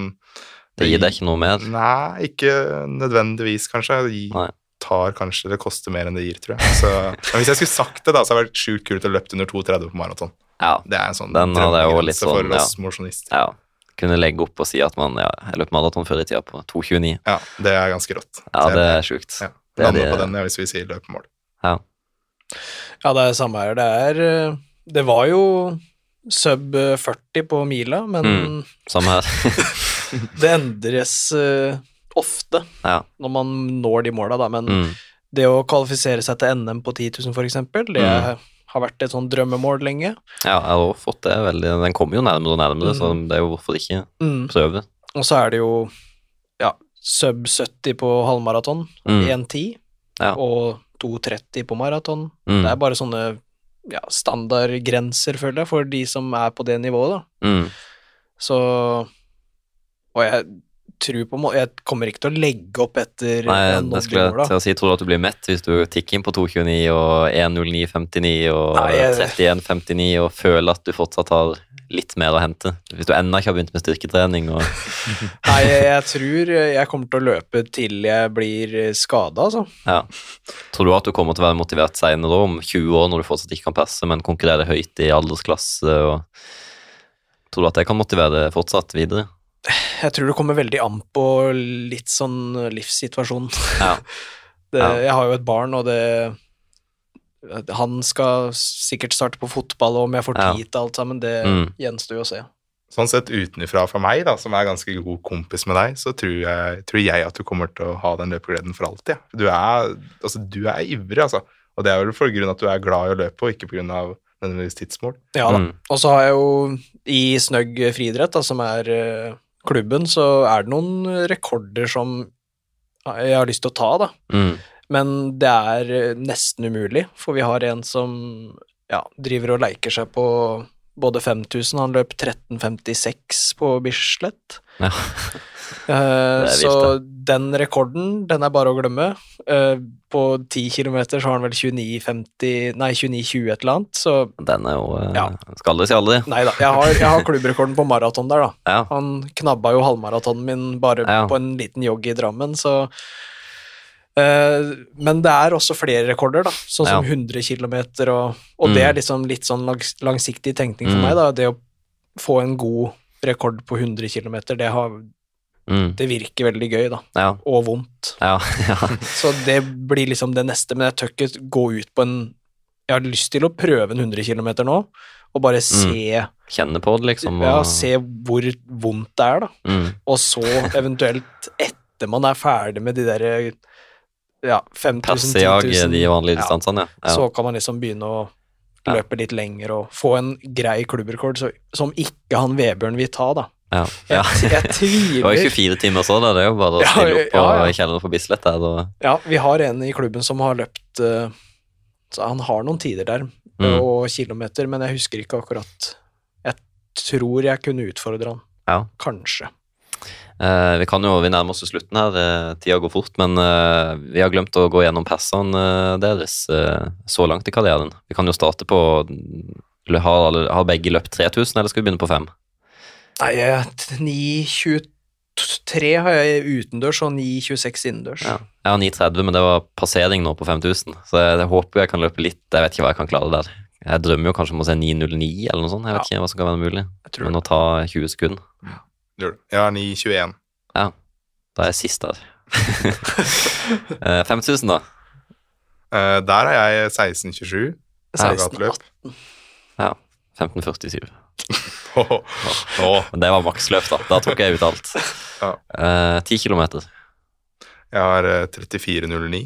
Det gir deg ikke noe mer. Nei, ikke nødvendigvis, kanskje. Det Nei. tar kanskje Det koster mer enn det gir, tror jeg. Så, men hvis jeg skulle sagt det, da, så hadde det vært sjukt kult å løpe under 2,30 på maraton. Ja. Det er en sånn Den hadde jeg jo litt sånn, for oss oss mosjonister. ja. Kunne legge opp og si at man ja, løp maraton før i tida på 2,29. Ja, det er ganske rått. Ja, det er sjukt. ja, det- på den ja, hvis vi sier løpemål. Ja, det er samme her. Det er eh, Det var jo sub 40 på mila, men Mm. Samme her. det endres eh, ofte ja. når man når de måla, da. Men Mm. det å kvalifisere seg til NM på 10 000, for eksempel, det Mm. har vært et sånn drømmemål lenge. ja, jeg har også fått det veldig Den kommer jo nærmere og nærmere, Mm. så det er jo hvorfor ikke Mm. prøve. Og så er det jo ja, sub 70 på halvmaraton, Mm. 1,10, Ja. og 2,30 på maraton. Mm. Det er bare sånne ja, standardgrenser, føler jeg, for de som er på det nivået, da. Mm. Så Og jeg tror på Jeg kommer ikke til å legge opp etter Nei, det skulle jeg til å si. Tror du at du blir mett hvis du tikker inn på 2,29 og 1,09,59 og Nei, jeg- 31,59 og føler at du fortsatt har litt mer å hente? Hvis du ennå ikke har begynt med styrketrening og Nei, jeg, tror jeg kommer til å løpe til jeg blir skada, altså. Ja. Tror du at du kommer til å være motivert senere om 20 år, når du fortsatt ikke kan passe, men konkurrere høyt i aldersklasse? Og... Tror du at det kan motivere fortsatt videre? Jeg tror det kommer veldig an på litt sånn livssituasjon. Ja. Det, Ja. Jeg har jo et barn, og det Han skal sikkert starte på fotball, og om jeg får tid til alt sammen, det Mm. gjenstår jo å se. Sånn sett utenfra for meg, da, som er ganske god kompis med deg, så tror jeg, tror jeg at du kommer til å ha den løpegleden for alltid. Ja. Du, er, altså, du er ivrig, altså. Og det er vel for grunn av at du er glad i å løpe, og ikke på grunn av nødvendigvis tidsmål. Ja da. Mm. Og så har jeg jo i Snøgg friidrett, som er uh, klubben, så er det noen rekorder som jeg har lyst til å ta, da. Mm. Men det er eh, nesten umulig, for vi har en som ja, driver og leker seg på både 5000, han løp 13.56 på Bislett. Ja. Er vilt, så den rekorden, den er bare å glemme. Uh, på 10 km så har han vel 29,50 Nei, 29,20 et eller annet, så Den er jo uh, Ja. Skal du si aldri. Nei da, jeg har, jeg har klubbrekorden på maraton der, da. Ja. Han knabba jo halvmaratonen min bare Ja. på en liten jogg i Drammen, så Men det er også flere rekorder, da, sånn som Ja. 100 km, og, og det Mm. er liksom litt sånn langs, langsiktig tenkning for Mm. meg, da. Det å få en god rekord på 100 km, det, har- Mm. det virker veldig gøy, da. Ja. Og vondt. Ja. ja. Så det blir liksom det neste, men jeg tør ikke gå ut på en Jeg har lyst til å prøve en 100 km nå, og bare se, Kjenne på det, liksom. ja, se hvor vondt det er, da. Mm. Og så eventuelt, etter man er ferdig med de der ja, 5000, 10 de vanlige distansene, ja. ja. så kan man liksom begynne å Ja. løpe litt lenger og få en grei klubbrekord så, som ikke han Vebjørn vil ta, da. ja. Jeg, jeg, tviler Det var jo tviler 24 timer så, da. Det er jo bare å stille opp ja, og ja. kjenne på Bislett der. Og, Ja, vi har en i klubben som har løpt eh, Så han har noen tider der, Mm. og kilometer, men jeg husker ikke akkurat. Jeg tror jeg kunne utfordre han. ja. Kanskje. Eh, vi kan jo, vi nærmer oss slutten her, uh, tida går fort, men uh, vi har glemt å gå gjennom passene deres så langt i karrieren. Vi kan jo starte på Har, alle, har begge løpt 3000, eller skal vi begynne på 5? Nei, jeg- 9.23 har jeg utendørs og 9.26 innendørs. Ja. Jeg har 930, men det var passering nå på 5000, så jeg, jeg håper jeg kan løpe litt. Jeg vet ikke hva jeg kan klare der. Jeg drømmer jo kanskje om å se 909 eller noe sånt. Jeg vet ikke hva som kan være mulig. Men å ta 20 sekunder, Det gjør du. Jeg har 9,21. Ja. da er jeg sist der. Eh, 5000, da? Uh, der er jeg 16,27. 16,18. Ja. 1547. Åh, åh. Men det var maksløp, da. Da tok jeg ut alt. Ja. Uh, 10 kilometer. Jeg har uh, 34,09.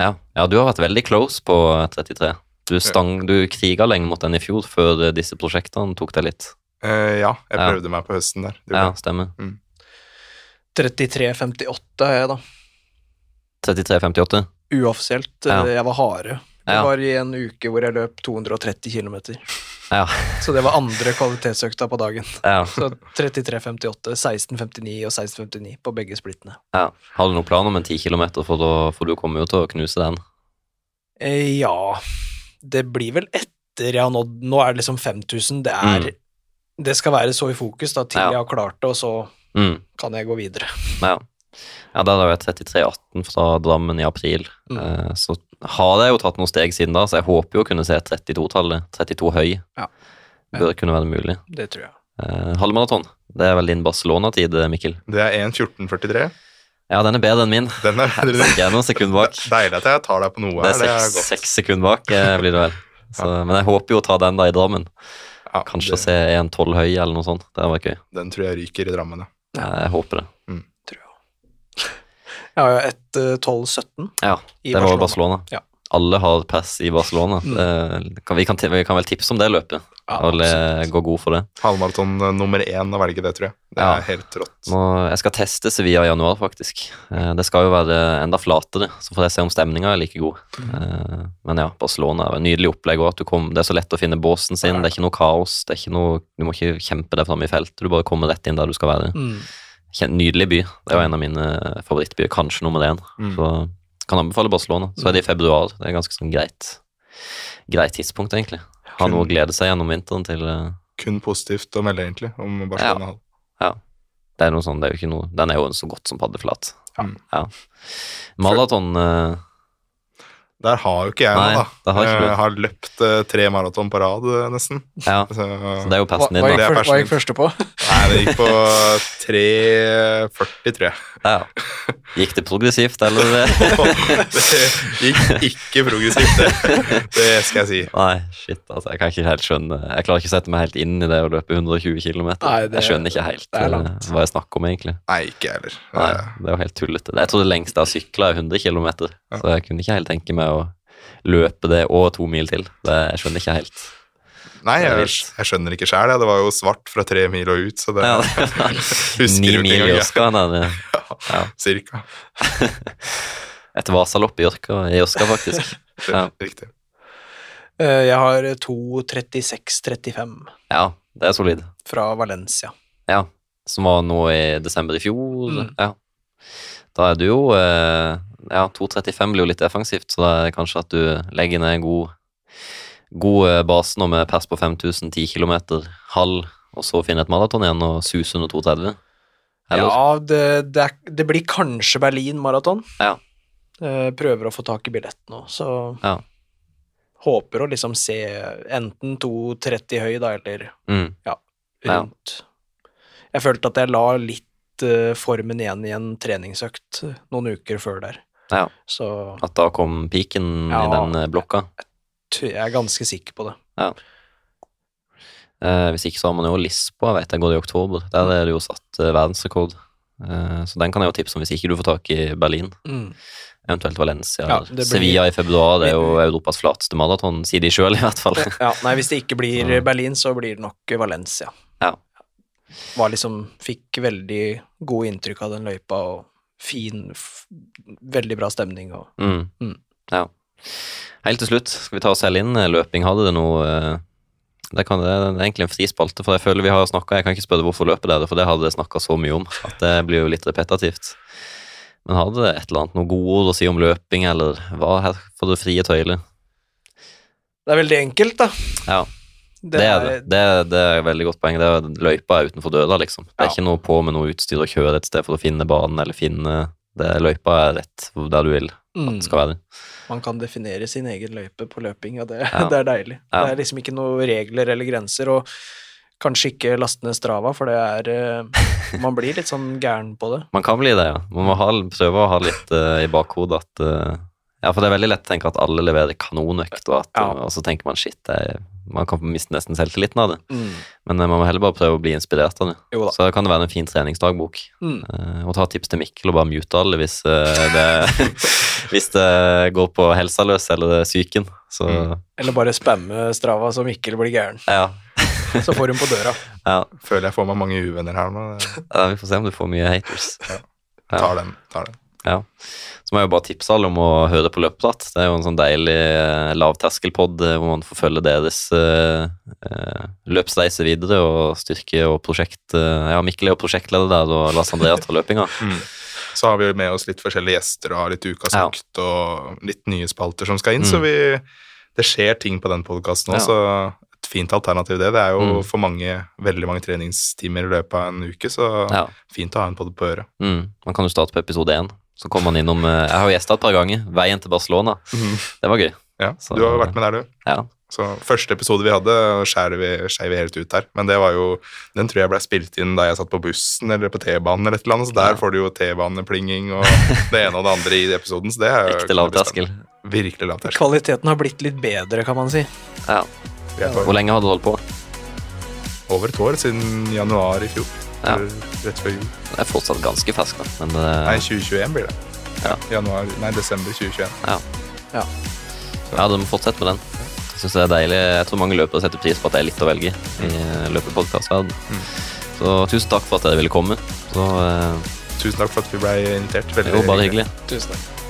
Ja. ja, du har vært veldig close på 33. Du, stang, du kriga lenge mot den i fjor, før eh, disse prosjektene tok deg litt. Eh, ja, jeg Ja. prøvde meg på høsten der. Ja, stemmer. Mm. 33,58 er jeg, da. 33,58. Uoffisielt. Ja. eh, Jeg var harde. Det Ja. var i en uke hvor jeg løp 230 km. Ja. Så det var andre kvalitetsøkta på dagen. Ja. Så 33,58, 16,59 og 16,59 på begge splittene. ja. Har du noen plan om en 10 kilometer, for, da, for du kommer jo til å knuse den? Eh, ja Det blir vel etter jeg har nådd Nå er det liksom 5000. Det er Mm. Det skal være så i fokus da til Ja. jeg har klart det, og så Mm. kan jeg gå videre. Ja. ja, har jeg 33,18 fra Drammen i april. Mm. Eh, så har jeg jo tatt noen steg siden da, så jeg håper jo å kunne se 32-tallet. 32 høy. Ja. Det bør kunne være mulig. Det tror jeg. Eh, halvmaraton, det er vel din Barcelona-tid, Mikkel? Det er 1.14,43. Ja, den er bedre enn min. Den er bedre. Jeg er noen sekunder bak. Deilig at jeg tar deg på noe Det her. er Det er seks, seks sekunder bak, eh, blir det vel. Så, men jeg håper jo å ta den da i Drammen. Ja, Kanskje å det- se en tolv høy eller noe sånt. Det hadde vært gøy. Den tror jeg ryker i Drammen, ja. Jeg håper det. tror jeg. Jeg har jo et eh, 12-17 Ja, i det var jo Barcelona. Barcelona. Ja. Alle har pass i Barcelona. Mm. Kan, vi, kan, vi kan vel tipse om det løpet, Ja, eh, og le, gå god for det. Halvmaraton eh, nummer én å velge det, tror jeg. Det Ja. er helt rått. Nå, jeg skal teste Sevilla i januar, faktisk. Eh, Det skal jo være enda flatere, så får jeg se om stemninga er like god. Mm. Men ja, Barcelona er et nydelig opplegg òg. Det er så lett å finne båsen sin. Det er ikke noe kaos. Det er ikke noe, du må ikke kjempe deg fram i feltet. Du bare kommer rett inn der du skal være. Mm. Nydelig by. Det er jo en av mine favorittbyer. Kanskje nummer én. Mm. Så kan anbefale Barcelona. Så er det i februar. Det er ganske sånn greit greit tidspunkt, egentlig. Har noe å glede seg gjennom vinteren til. Uh... Kun positivt å melde, egentlig, om Barcelona. Ja. Det er noe sånn, det er jo ikke noe Den er jo så godt som paddeflat. Ja. Ja. Maraton uh... Der har jo ikke jeg Nei, noe, da. har ikke. Jeg har løpt uh, tre maraton på rad, nesten. Ja, Så, så det er jo passen din, da. er hva gikk første på? Nei, det gikk på 3,40, tror jeg. Ja. Gikk det progressivt, eller? det gikk ikke progressivt, det. Det skal jeg si. Nei, shit, altså. Jeg kan ikke helt skjønne Jeg klarer ikke å sette meg helt inn i det å løpe 120 km. Jeg skjønner ikke helt eh, hva jeg snakker om, egentlig. Nei, ikke heller. Nei, Det er jo helt tullete. Jeg tror det lengste jeg har sykla, er 100 km. Så jeg kunne ikke helt tenke meg å løpe det og to mil til. Det, jeg skjønner ikke helt. Nei, jeg, jeg skjønner ikke sjæl. Det var jo svart fra tre mil og ut, så det Ja, husker Ni jo mil i engang. da. Det- Ja, cirka. Et Vasalopp i Ørska faktisk. Ja. Riktig. Eh, Jeg har 2.36,35 Ja, det er solid. fra Valencia. Ja, som var nå i desember i fjor. Mm. Ja. Da er du jo eh, Ja, 2.35 blir jo litt defensivt, så da er det kanskje at du legger ned en god, god base nå med pers på 5000, 10 km, halv, og så finne et maraton igjen og suse under 2.30. Ja, det, det, er, det blir kanskje Berlin-maraton. Ja. Eh, Prøver å få tak i billett nå, så Ja. håper å liksom se enten 2.30 høy, da, eller Mm. Ja. rundt. Jeg følte at jeg la litt eh, formen igjen i en treningsøkt eh, noen uker før der. Ja. Så At da kom piken i den blokka. t- jeg er ganske sikker på det. Eh, hvis ikke så har man jo Lisboa, vet jeg, går det i oktober. Der er det jo satt eh, verdensrekord. Eh, så den kan jeg jo tipse om hvis ikke du får tak i Berlin. Mm. Eventuelt Valencia. Ja, eller Sevilla i februar, det er jo Europas flateste maraton, sier de sjøl i hvert fall. Ja, nei, hvis det ikke blir Ja. Berlin, så blir det nok Valencia. Ja. Var liksom Fikk veldig gode inntrykk av den løypa, og fin Veldig bra stemning og Mm. Mm. Ja. Helt til slutt, skal vi ta oss selv inn? Løping, hadde det noe eh, det, kan, det er egentlig en fri spalte, for jeg føler vi har snakka Jeg kan ikke spørre hvorfor løper dere, for det hadde jeg snakka så mye om at det blir jo litt repetativt. Men hadde det et eller annet noe godord å si om løping, eller hva her får du frie tøyler? Det er veldig enkelt, da. Ja. Det, er det. Det, er- det er et veldig godt poeng. Det er løypa er utenfor døra, liksom. Det er Ja. ikke noe på med noe utstyr å kjøre et sted for å finne banen eller finne det, Løypa er rett der du vil at den det skal være. Man kan definere sin egen løype på løping, og det, Ja. det er deilig. Ja. Det er liksom ikke noen regler eller grenser, og kanskje ikke laste ned Strava, for det er eh, Man blir litt sånn gæren på det. Man kan bli det, ja. Man må ha, prøve å ha litt uh, i bakhodet at eh, Ja, for det er veldig lett å tenke at alle leverer kanonøkt, og, at, Ja. og så tenker man shit, det er, man kan miste nesten selvtilliten av det. Mm. Men eh, man må heller bare prøve å bli inspirert av det. Jo da. Så kan det være en fin treningsdagbok. Mm. Eh, og ta tips til Mikkel og bare mute alle hvis, eh, det, hvis det går på helsa løs eller psyken. Mm. Eller bare spamme Strava så Mikkel blir gæren. ja. Så får hun på døra. ja. Føler jeg får meg mange uvenner her nå. Ja. Vi får se om du får mye haters. Ja. Tar den. tar den. Ja. Så må jeg jo bare tipse alle om å høre på Løppeprat. Det er jo en sånn deilig eh, lavterskelpod eh, hvor man får følge deres eh, eh, løpsreise videre og styrke og prosjekt Ja, Mikkel er jo prosjektleder der, og Lars Andreas tar løpinga. Mm. Så har vi med oss litt forskjellige gjester og har litt ukas Ja. økt og litt nye spalter som skal inn, Mm. så vi Det skjer ting på den podkasten òg, Ja. så et fint alternativ det. Det er jo Mm. for mange veldig mange treningstimer i løpet av en uke, så Ja. fint å ha en pod på øret. Mm. Man kan jo starte på episode én. Så kom han innom eh, Jeg har jo gjesta et par ganger. Veien til Barcelona. Det var gøy. Ja, Så- du har vært med der, du. Ja. Så første episode vi hadde, skjærer vi, vi helt ut her. Men det var jo Den tror jeg ble spilt inn da jeg satt på bussen eller på T-banen eller et eller annet, så der Ja. får du jo T-baneplinging og det ene og det andre i episoden, så det er jo Ekte lavterskel. Virkelig lavterskel. Kvaliteten har blitt litt bedre, kan man si. Ja. Hvor lenge har du holdt på? over et år, siden januar i fjor. Ja. Rett før jul. Det er fortsatt ganske fersk, da. Men uh... Nei, 2021 blir det. Ja. Januar, nei, desember 2021. ja. Ja. ja, du må fortsette med den. Jeg synes det er deilig. Jeg tror mange løpere setter pris på at det er litt å velge i løpepodkastverden. Mm. Så tusen takk for at dere ville komme. Så uh... Tusen takk for at vi ble invitert. Veldig var bare hyggelig. Tusen takk.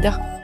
Canada.